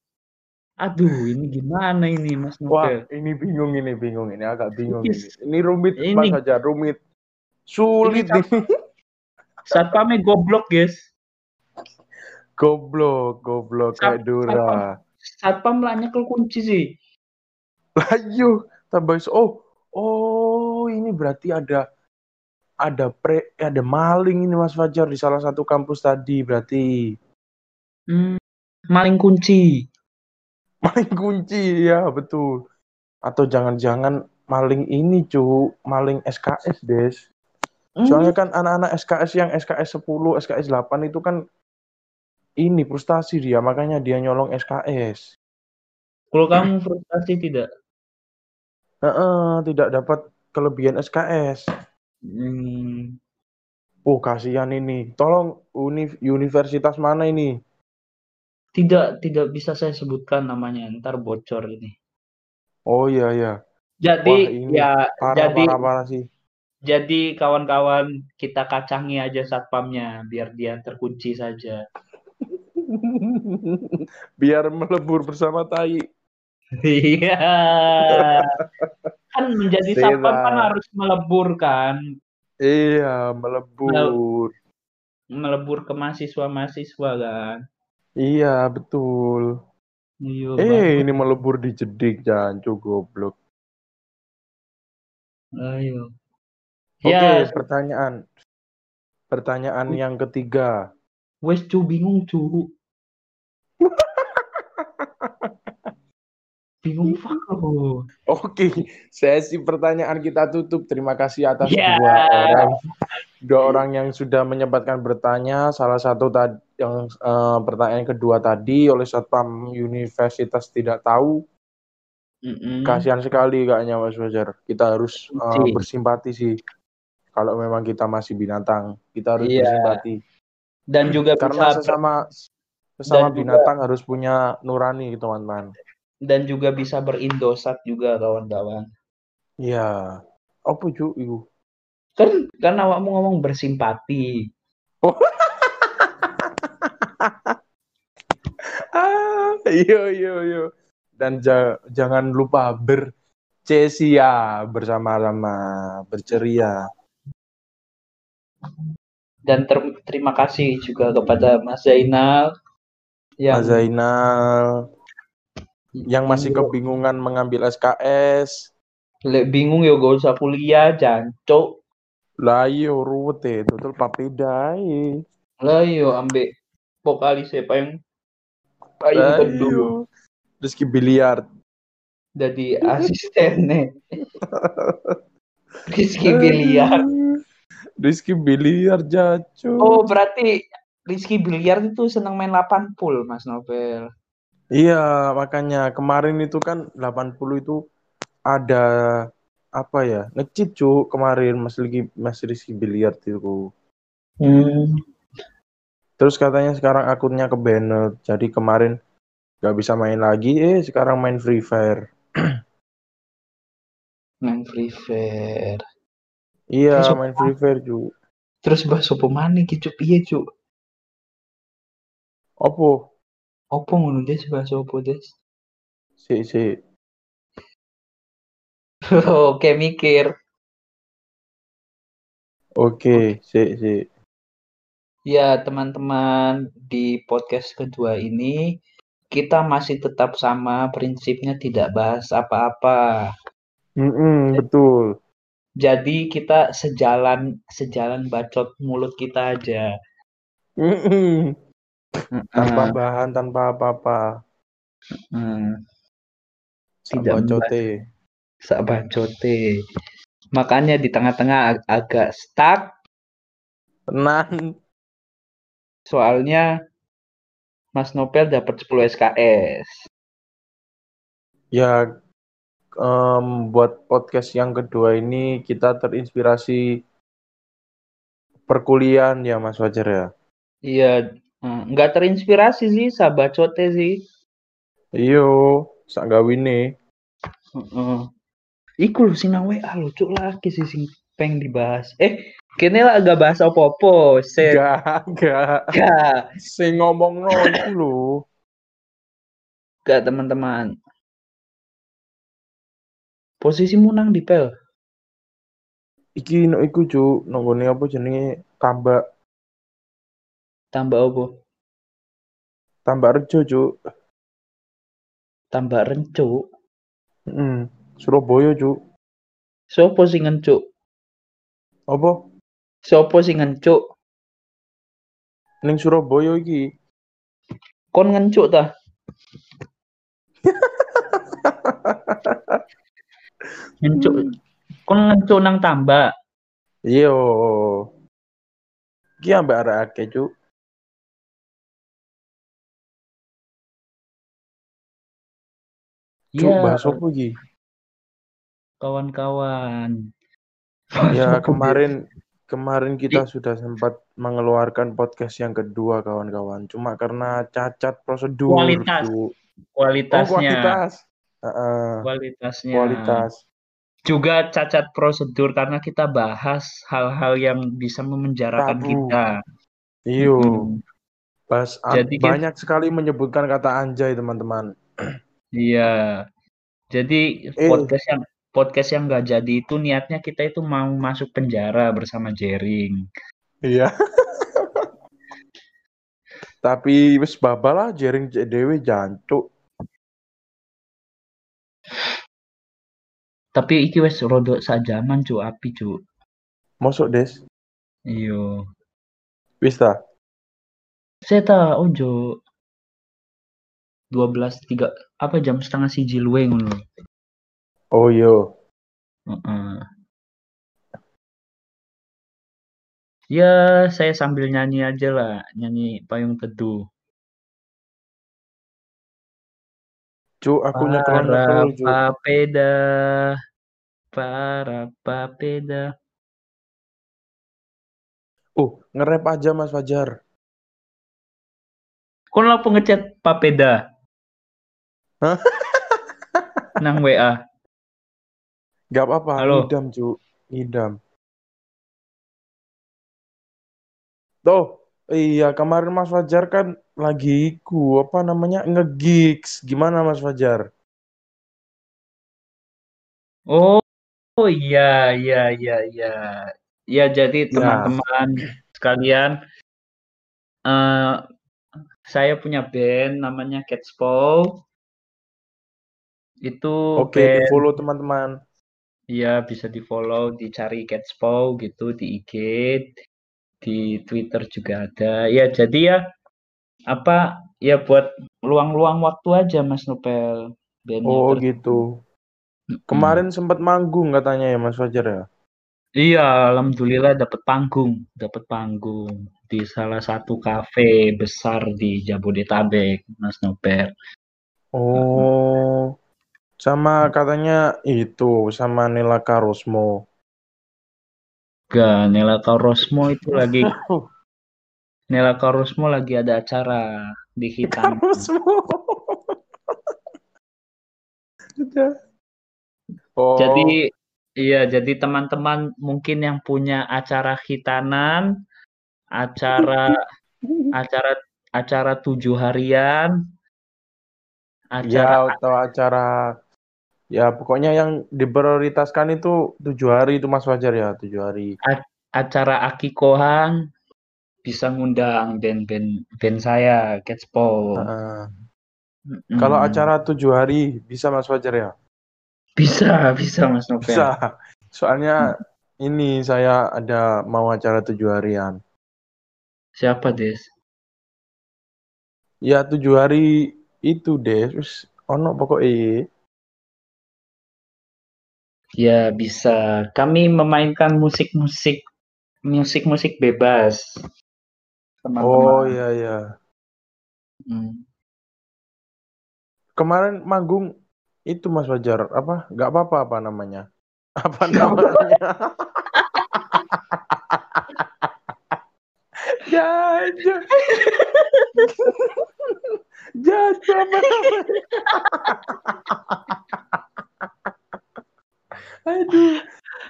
Aduh, ini gimana ini Mas Wah, Nopel? ini bingung ini, bingung ini, agak bingung Ini- ini. Rumit, ini- Mas aja rumit. Sulit Ini ini. [LAUGHS] Satpamnya goblok, guys. Goblok, goblok Sat- kayak Dora. Satpam lah nyekel kunci sih. Ayo, tambah oh, oh ini berarti ada ada pre ada maling ini Mas Fajar di salah satu kampus tadi berarti. Hmm, maling kunci. maling kunci ya betul. Atau jangan-jangan maling ini cu maling SKS des. Hmm, soalnya kan anak-anak SKS yang SKS 10 SKS 8 itu kan ini frustasi dia makanya dia nyolong SKS Kalau kamu frustasi tidak? Heeh, tidak dapat kelebihan SKS Hmm, oh kasihan ini. Tolong univ universitas mana ini? Tidak tidak bisa saya sebutkan namanya, ntar bocor ini. oh iya iya. Jadi Wah, ini ya parah jadi parah parah sih. jadi kawan-kawan kita kacangi aja satpamnya biar dia terkunci saja. biar melebur bersama tai. [LAUGHS] Iya. Kan menjadi satpam kan harus melebur kan, iya melebur melebur ke mahasiswa-mahasiswa kan. iya betul Iya. eh Bang. ini melebur di jedik jancu goblok Ayo. oke Ya, pertanyaan pertanyaan yang ketiga wes cu bingung cu. [LAUGHS] bingung fuck lo. Oke, sesi pertanyaan kita tutup. Terima kasih atas Ya. dua orang, dua orang yang sudah menyempatkan bertanya. Salah satu tadi yang eh, pertanyaan kedua tadi oleh Satpam Universitas tidak tahu. Mm-mm. Kasihan sekali kayaknya Mas Fajar. Kita harus Kunci. bersimpati sih. Kalau memang kita masih binatang, kita harus Iya. bersimpati. Dan juga Karena bisa sesama sesama juga- binatang harus punya nurani, teman-teman. Dan juga bisa berindosat juga kawan-kawan. Iya. Apa cu iku? Kan kan awakmu ngomong bersimpati. [LAUGHS] Ah, iyo iyo iyo. Dan ja- jangan lupa bercesia bersama-sama, berceria. Dan ter- terima kasih juga kepada Mas Zainal yang Mas Zainal yang masih kebingungan mengambil SKS. Lek bingung ya gak usah kuliah, jancuk. Lah iyo ya, total papeda ae. Lah yo ambek vokalis siapa yang payung teduh. Ayo. Rizky Biliar. Jadi asistennya. [LAUGHS] Rizky Biliar. Rizky Biliar jacu. Oh, berarti Rizky Biliar itu seneng main 8 pool, Mas Novel. Iya, makanya kemarin itu kan 80 itu ada apa ya? Ngecit cu kemarin Mas Rizky Mas Rizky Biliar itu. Hmm. Terus katanya sekarang akunnya ke banned. Jadi kemarin nggak bisa main lagi, eh sekarang main Free Fire. [CLEARS THROAT] Main Free Fire. Iya, Terus main Free Fire cu. Terus bahas opo maneh ki Cuk? Piye? Opo? Opo ngono Des bahas opo Des? Si si. Oke, mikir. Oke, si si. Ya, teman-teman, di podcast kedua ini kita masih tetap sama prinsipnya tidak bahas apa-apa. Mm-mm, betul. Jadi kita sejalan sejalan bacot mulut kita aja. Tanpa Heeh. bahan, tanpa apa-apa. Hmm. Tidak bacote. sak bacote. Makanya di tengah-tengah ag- agak stuck Tenan. soalnya Mas Nopel dapat 10 SKS. Ya, em, buat podcast yang kedua ini kita terinspirasi perkuliahan ya Mas Fajar ya. Iya, eh, nggak terinspirasi sih, sabacote sih. Iyo, sak gawine. Heeh. Iku lho sing nang WA lucu lagi sih sing peng dibahas. Eh, kene lah agak bahas apa-apa. Set. Gak, gak. Gak, Sing ngomong no iku lho. gak teman-teman. Posisimu nang di pel. Iki no iku cu, nonggone apa jenenge tambak Tambah apa? tambak rejo cu. Tambah rencuk. Mm, Surabaya cu. Sopo sing ngencuk? Apa? Sopo sing ngencuk? Ning Surabaya iki. Kon ngencuk ta? [LAUGHS] Ngencuk. Kon ngencuk nang tambak. Iyo. Iki ambek arek akeh. Cuk, Iya, bahas apa iki? kawan-kawan. Ya [LAUGHS] kemarin kemarin kita sudah sempat mengeluarkan podcast yang kedua kawan-kawan. Cuma karena cacat prosedur. Kualitas. Oh, Kualitasnya. kualitas. Heeh, kualitasnya. kualitas. Juga cacat prosedur karena kita bahas hal-hal yang bisa memenjarakan Tabu. kita. Iyo. Mm, Pas Jadi kita- banyak sekali menyebutkan kata anjay teman-teman. [CLEARS THROAT] Iya. Jadi Eh. podcast yang podcast yang nggak jadi itu niatnya kita itu mau masuk penjara bersama Jering. Iya. [LAUGHS] Tapi wis babal lah jaring cek dewe jancuk. Tapi iki wes rodok sajaman cu api cu. Mosok des. Iyo. Wis ta. Seta ojo. 12 tiga apa jam setengah siji luwe ngono. Oh iya. Heeh. Ya, saya sambil nyanyi aja lah, nyanyi Payung Teduh. Cuk, aku nyekel Para papeda, para papeda. Oh, nge-rap aja Mas Fajar. Kon lapo ngechat papeda? Nang WA. Gak apa-apa, Halo. ngidam cuk. Ngidam. Tuh, iya kemarin Mas Fajar kan lagi ku apa namanya nge-gigs. Gimana Mas Fajar? Oh, oh iya, iya, iya, iya. Ya, jadi Ya. teman-teman sekalian, eh saya punya band namanya Catspaw. Itu Oke, band di-follow teman-teman. Iya, bisa di-follow, dicari Catspaw gitu di IG, di Twitter juga ada. Ya, jadi ya apa ya buat luang-luang waktu aja Mas Nopel. bandnya Oh terus- gitu. Kemarin sempat manggung katanya ya Mas Fajar ya. Iya, alhamdulillah dapat panggung, dapat panggung di salah satu kafe besar di Jabodetabek, Mas Nopel. Oh. Sama katanya itu sama Nela Karosmo. Gak, Nela Karosmo itu lagi [LAUGHS] Nela Karosmo lagi ada acara di Hitam. Karosmo. Oh. Jadi iya, jadi teman-teman mungkin yang punya acara hitanan, acara [LAUGHS] acara acara tujuh harian, ya acara atau acara ya pokoknya yang diprioritaskan itu tujuh hari itu Mas Fajar ya tujuh hari. acara akikohan bisa ngundang band-band band saya, Catspol. Heeh. Mm-mm. Kalau acara tujuh hari bisa Mas Fajar ya? bisa bisa Mas Novel. Bisa. Soalnya ini saya ada mau acara tujuh harian. Siapa Des? Ya tujuh hari itu deh. Terus ono pokoknya. Ya bisa. Kami memainkan musik-musik musik-musik bebas. Teman-teman. Oh iya iya. Hmm. Kemarin manggung itu Mas Fajar apa? Gak apa-apa apa namanya? [LAUGHS] [LAUGHS] [LAUGHS] Apa namanya? Apa namanya?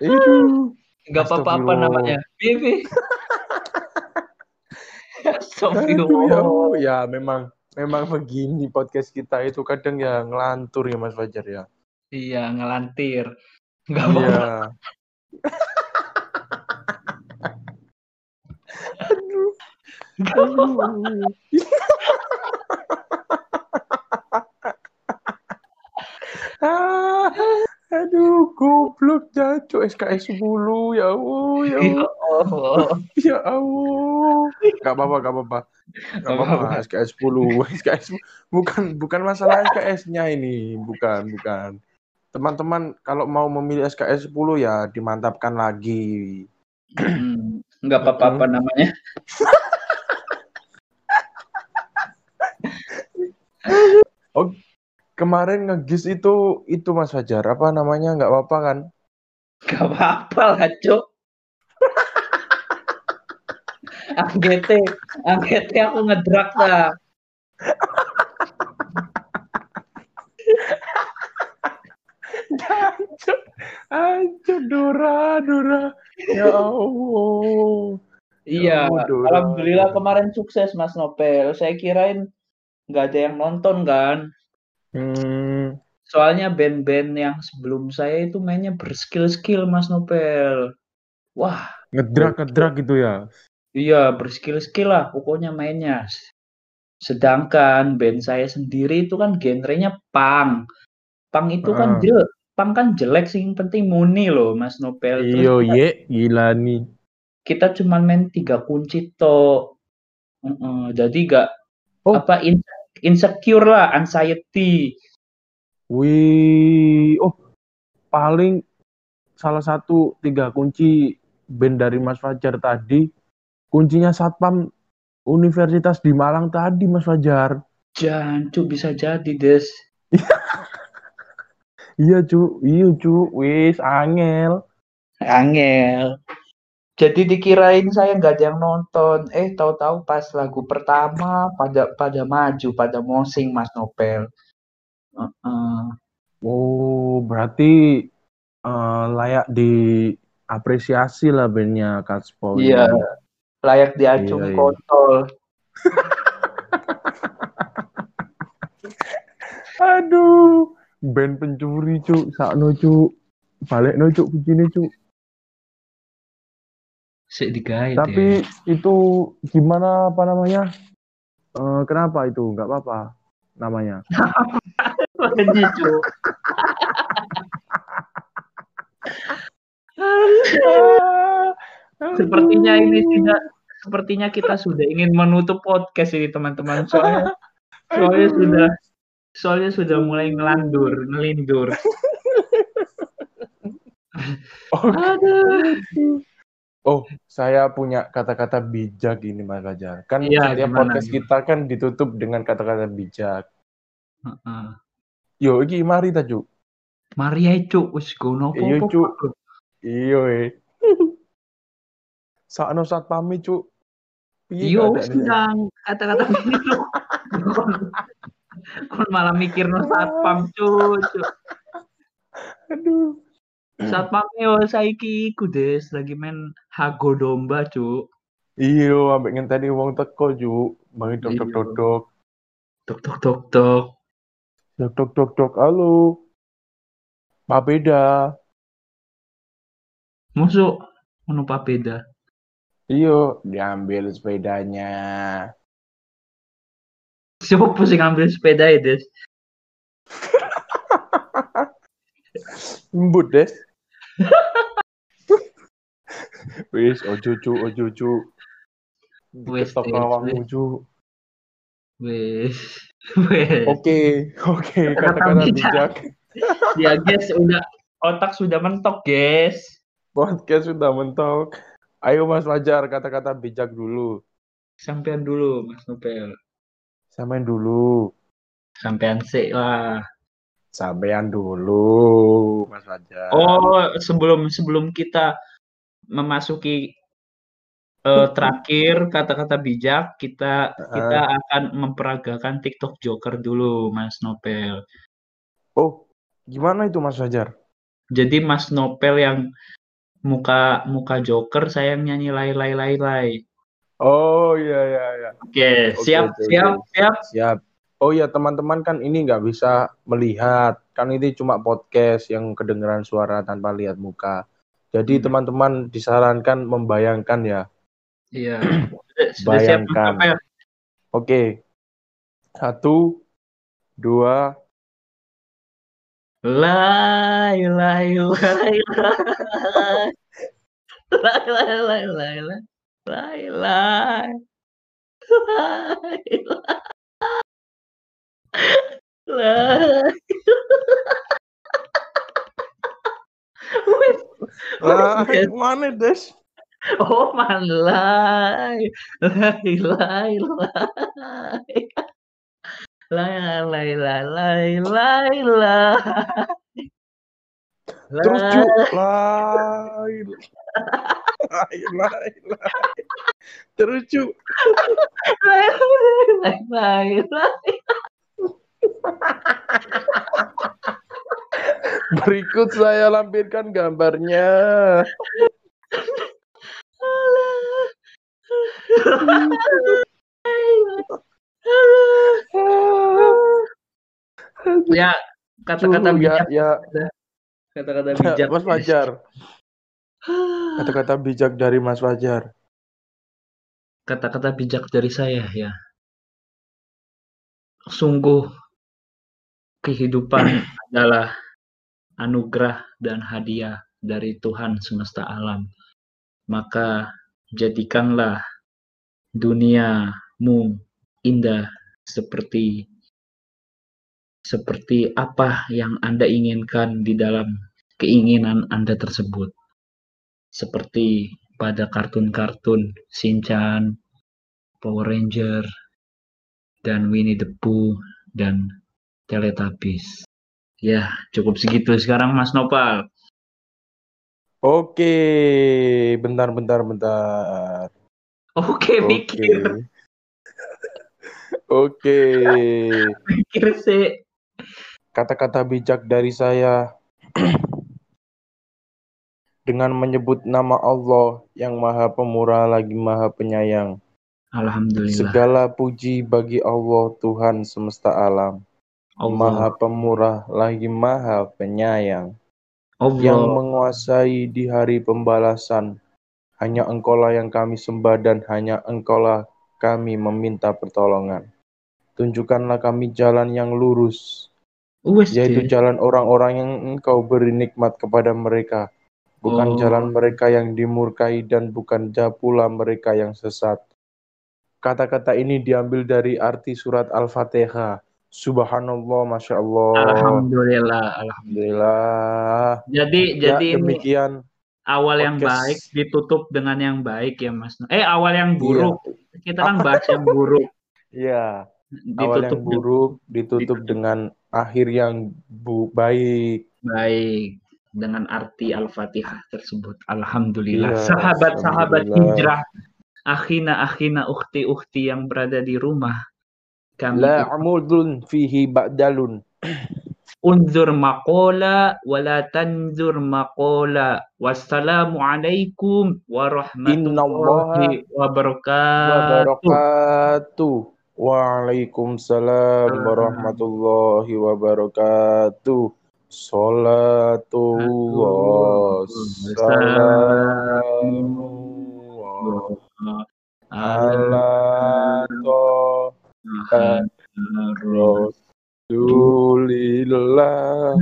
Aduh. Gak apa-apa namanya. Bibi. Ya, Astagfirullah. Ya memang memang begini podcast kita itu kadang ya ngelantur ya Mas Fajar ya. Iya, ngelantir. Gak apa-apa. Iya. Aduh. Aduh. Aduh, goblok jancuk SKS 10 ya Allah, ya Ya Allah, ya Allah. Gak apa-apa, gak apa-apa. Gak apa-apa. SKS 10. SKS bukan bukan masalah SKS-nya ini, bukan, bukan. Teman-teman kalau mau memilih SKS 10 ya dimantapkan lagi. Hmm, Nggak apa-apa apa namanya. [LAUGHS] Kemarin ngegis itu itu Mas Fajar, apa namanya? Nggak apa-apa kan? Gak apa-apa lah, Cok. [LAUGHS] Anggete, anggete aku ngedrak dah. Jancuk, Ancur Dora, Dora. Ya Allah. Iya, Oh, Dora. alhamdulillah kemarin sukses Mas Nopel. Saya kirain nggak ada yang nonton kan. Hmm, Soalnya band-band yang sebelum saya itu mainnya berskill-skill Mas Nopel. Wah, ngedrak ngedrak gitu ya. iya berskill-skill lah pokoknya mainnya. Sedangkan band saya sendiri itu kan genrenya punk. Punk itu kan Heeh. jelek, punk kan jelek sih, yang penting muni loh Mas Nopel. Iyo ye, gila nih. kita cuma main tiga kunci toh. Heeh, jadi gak Oh. apa in- insecure lah, anxiety. Wih, oh paling salah satu tiga kunci band dari Mas Fajar tadi, kuncinya Satpam Universitas di Malang tadi Mas Fajar. Jancu bisa jadi des. [LAUGHS] Iya cu, iya cu, wis angel. Angel. Jadi dikirain saya nggak ada yang nonton. Eh tahu-tahu pas lagu pertama pada pada maju, pada mosing Mas Nopel. Heeh. Oh, berarti eh, layak diapresiasi lah bandnya Katspol Iya, layak diacung Iya, iya. kontol. [LAUGHS] Aduh, band pencuri cu, sakno cu. Balik no cu, begini cu. Sik digait Tapi itu gimana apa namanya? Eh, kenapa itu? Nggak apa-apa namanya. ya. Sepertinya ini tidak sepertinya kita sudah ingin menutup podcast ini teman-teman. Soalnya Soalnya sudah soalnya sudah mulai ngelandur, ngelindur. [LAUGHS] Oke. Aduh. Oh, saya punya kata-kata bijak ini Mas Fajar. Kan Iya, setiap gimana, podcast gimana? kita kan ditutup dengan kata-kata bijak. Heeh. Yo, iki mari ta, Cuk. Mari ae cuk, wis gono Iya, apa-apa. Cuk. Iya, eh. [LAUGHS] Sakno satpami, Cuk. Piye Iya keadaannya? ndang kata-kata. [LAUGHS] Kon malah mikirno satpam cuk, cuk. Aduh. Satpam yo saiki iku Des, lagi main hago domba, cuk. Iya, ambek ngenteni wong teko, Cuk. Mangi dok dok Iya. dok dok. Tok tok tok tok. Dok dok dok dok. Halo. Pak Beda. Masuk ngono papeda. Iya, diambil sepedanya. Siapa sing ngambil sepeda ya, Des? Embut, Des. Wis, ojo Cuk, ojo Cuk. Wis, awakmu, Cuk. Wes. Wes. Oke, oke, Kata-kata bijak. Ya, guys, udah otak sudah mentok, guys. Podcast sudah mentok. Ayo Mas Fajar, kata-kata bijak dulu. Sampean dulu, Mas Nopel. Samain dulu. Sampean sik lah. Sampean dulu, Mas Fajar. Oh, sebelum sebelum kita memasuki eh, [LAUGHS] terakhir kata-kata bijak, kita kita akan memperagakan TikTok Joker dulu, Mas Nopel. Oh, gimana itu Mas Fajar? Jadi Mas Nopel yang muka muka Joker, saya yang nyanyi lay lay lay lay. Oh iya iya iya. Oke, Oke, siap, oke, siap, oke. siap. Siap. Oh iya teman-teman kan ini nggak bisa melihat, kan ini cuma podcast yang kedengeran suara tanpa lihat muka. Jadi Hmm. teman-teman disarankan membayangkan ya. Iya. [CLEARS THROAT] Siap Bayangkan. Nopel? Oke, satu, dua, Lay lay lay lay. Lay lay lay lay lay. Lay lay. Lay lay. Wis. Lah Yes. mana Des? Oh man lay. Lay lay lay. Lay lay lay lay lay lay. Terus cu, lain, lain, lain, lain. Terus cu, Lay lay lay lay. [LAUGHS] berikut saya lampirkan gambarnya. [LAUGHS] Ya, kata-kata ya, bijak, ya, kata-kata ya, bijak. Mas Fajar. [SIGHS] Kata-kata bijak dari Mas Fajar. Kata-kata bijak dari saya ya. Sungguh kehidupan adalah anugerah dan hadiah dari Tuhan semesta alam. Maka jadikanlah duniamu indah seperti seperti apa yang Anda inginkan di dalam keinginan Anda tersebut. Seperti pada kartun-kartun Shinchan, Power Ranger, dan Winnie the Pooh, dan Teletubbies. Ya, cukup segitu sekarang Mas Nopal. Oke, bentar, bentar, bentar. Oke, Oke. mikir, [LAUGHS] Oke. mikir sih. Kata-kata bijak dari saya [CLEARS THROAT] dengan menyebut nama Allah yang Maha Pemurah lagi Maha Penyayang. Alhamdulillah. Segala puji bagi Allah Tuhan semesta alam, Maha Allah, Pemurah lagi Maha Penyayang, Allah, yang menguasai di hari pembalasan. Hanya Engkaulah yang kami sembah dan hanya Engkaulah kami meminta pertolongan. Tunjukkanlah kami jalan yang lurus, Wes yaitu jalan orang-orang yang engkau beri nikmat kepada mereka, bukan Oh. jalan mereka yang dimurkai dan bukan ja pula mereka yang sesat. kata-kata ini diambil dari arti surat Al-Fatihah. Subhanallah, masya Allah. Alhamdulillah, alhamdulillah. Jadi Ya, jadi ini demikian awal yang podcast. baik ditutup dengan yang baik ya Mas. Eh awal yang Iya. buruk. Kita kan bahas yang buruk. Ya, awal yang Ditutup buruk ditutup ditutup. dengan akhir yang bu baik. baik dengan arti Al-Fatihah tersebut. Alhamdulillah. Iya, Sahabat-sahabat hijrah, akhina-akhina ukhti-ukhti yang berada di rumah. Kami La amudun fihi ba'dalun. unzur maqola wala tanzur maqola. Wassalamu alaikum warahmatullahi wabarakatuh. Waalaikumsalam warahmatullahi wabarakatuh. Salatullah salamullah ala Rasulillah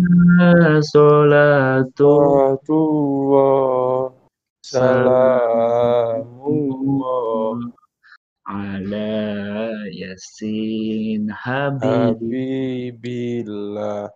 Salatu Salatullah Salamullah. Ala yasin habib Habibillah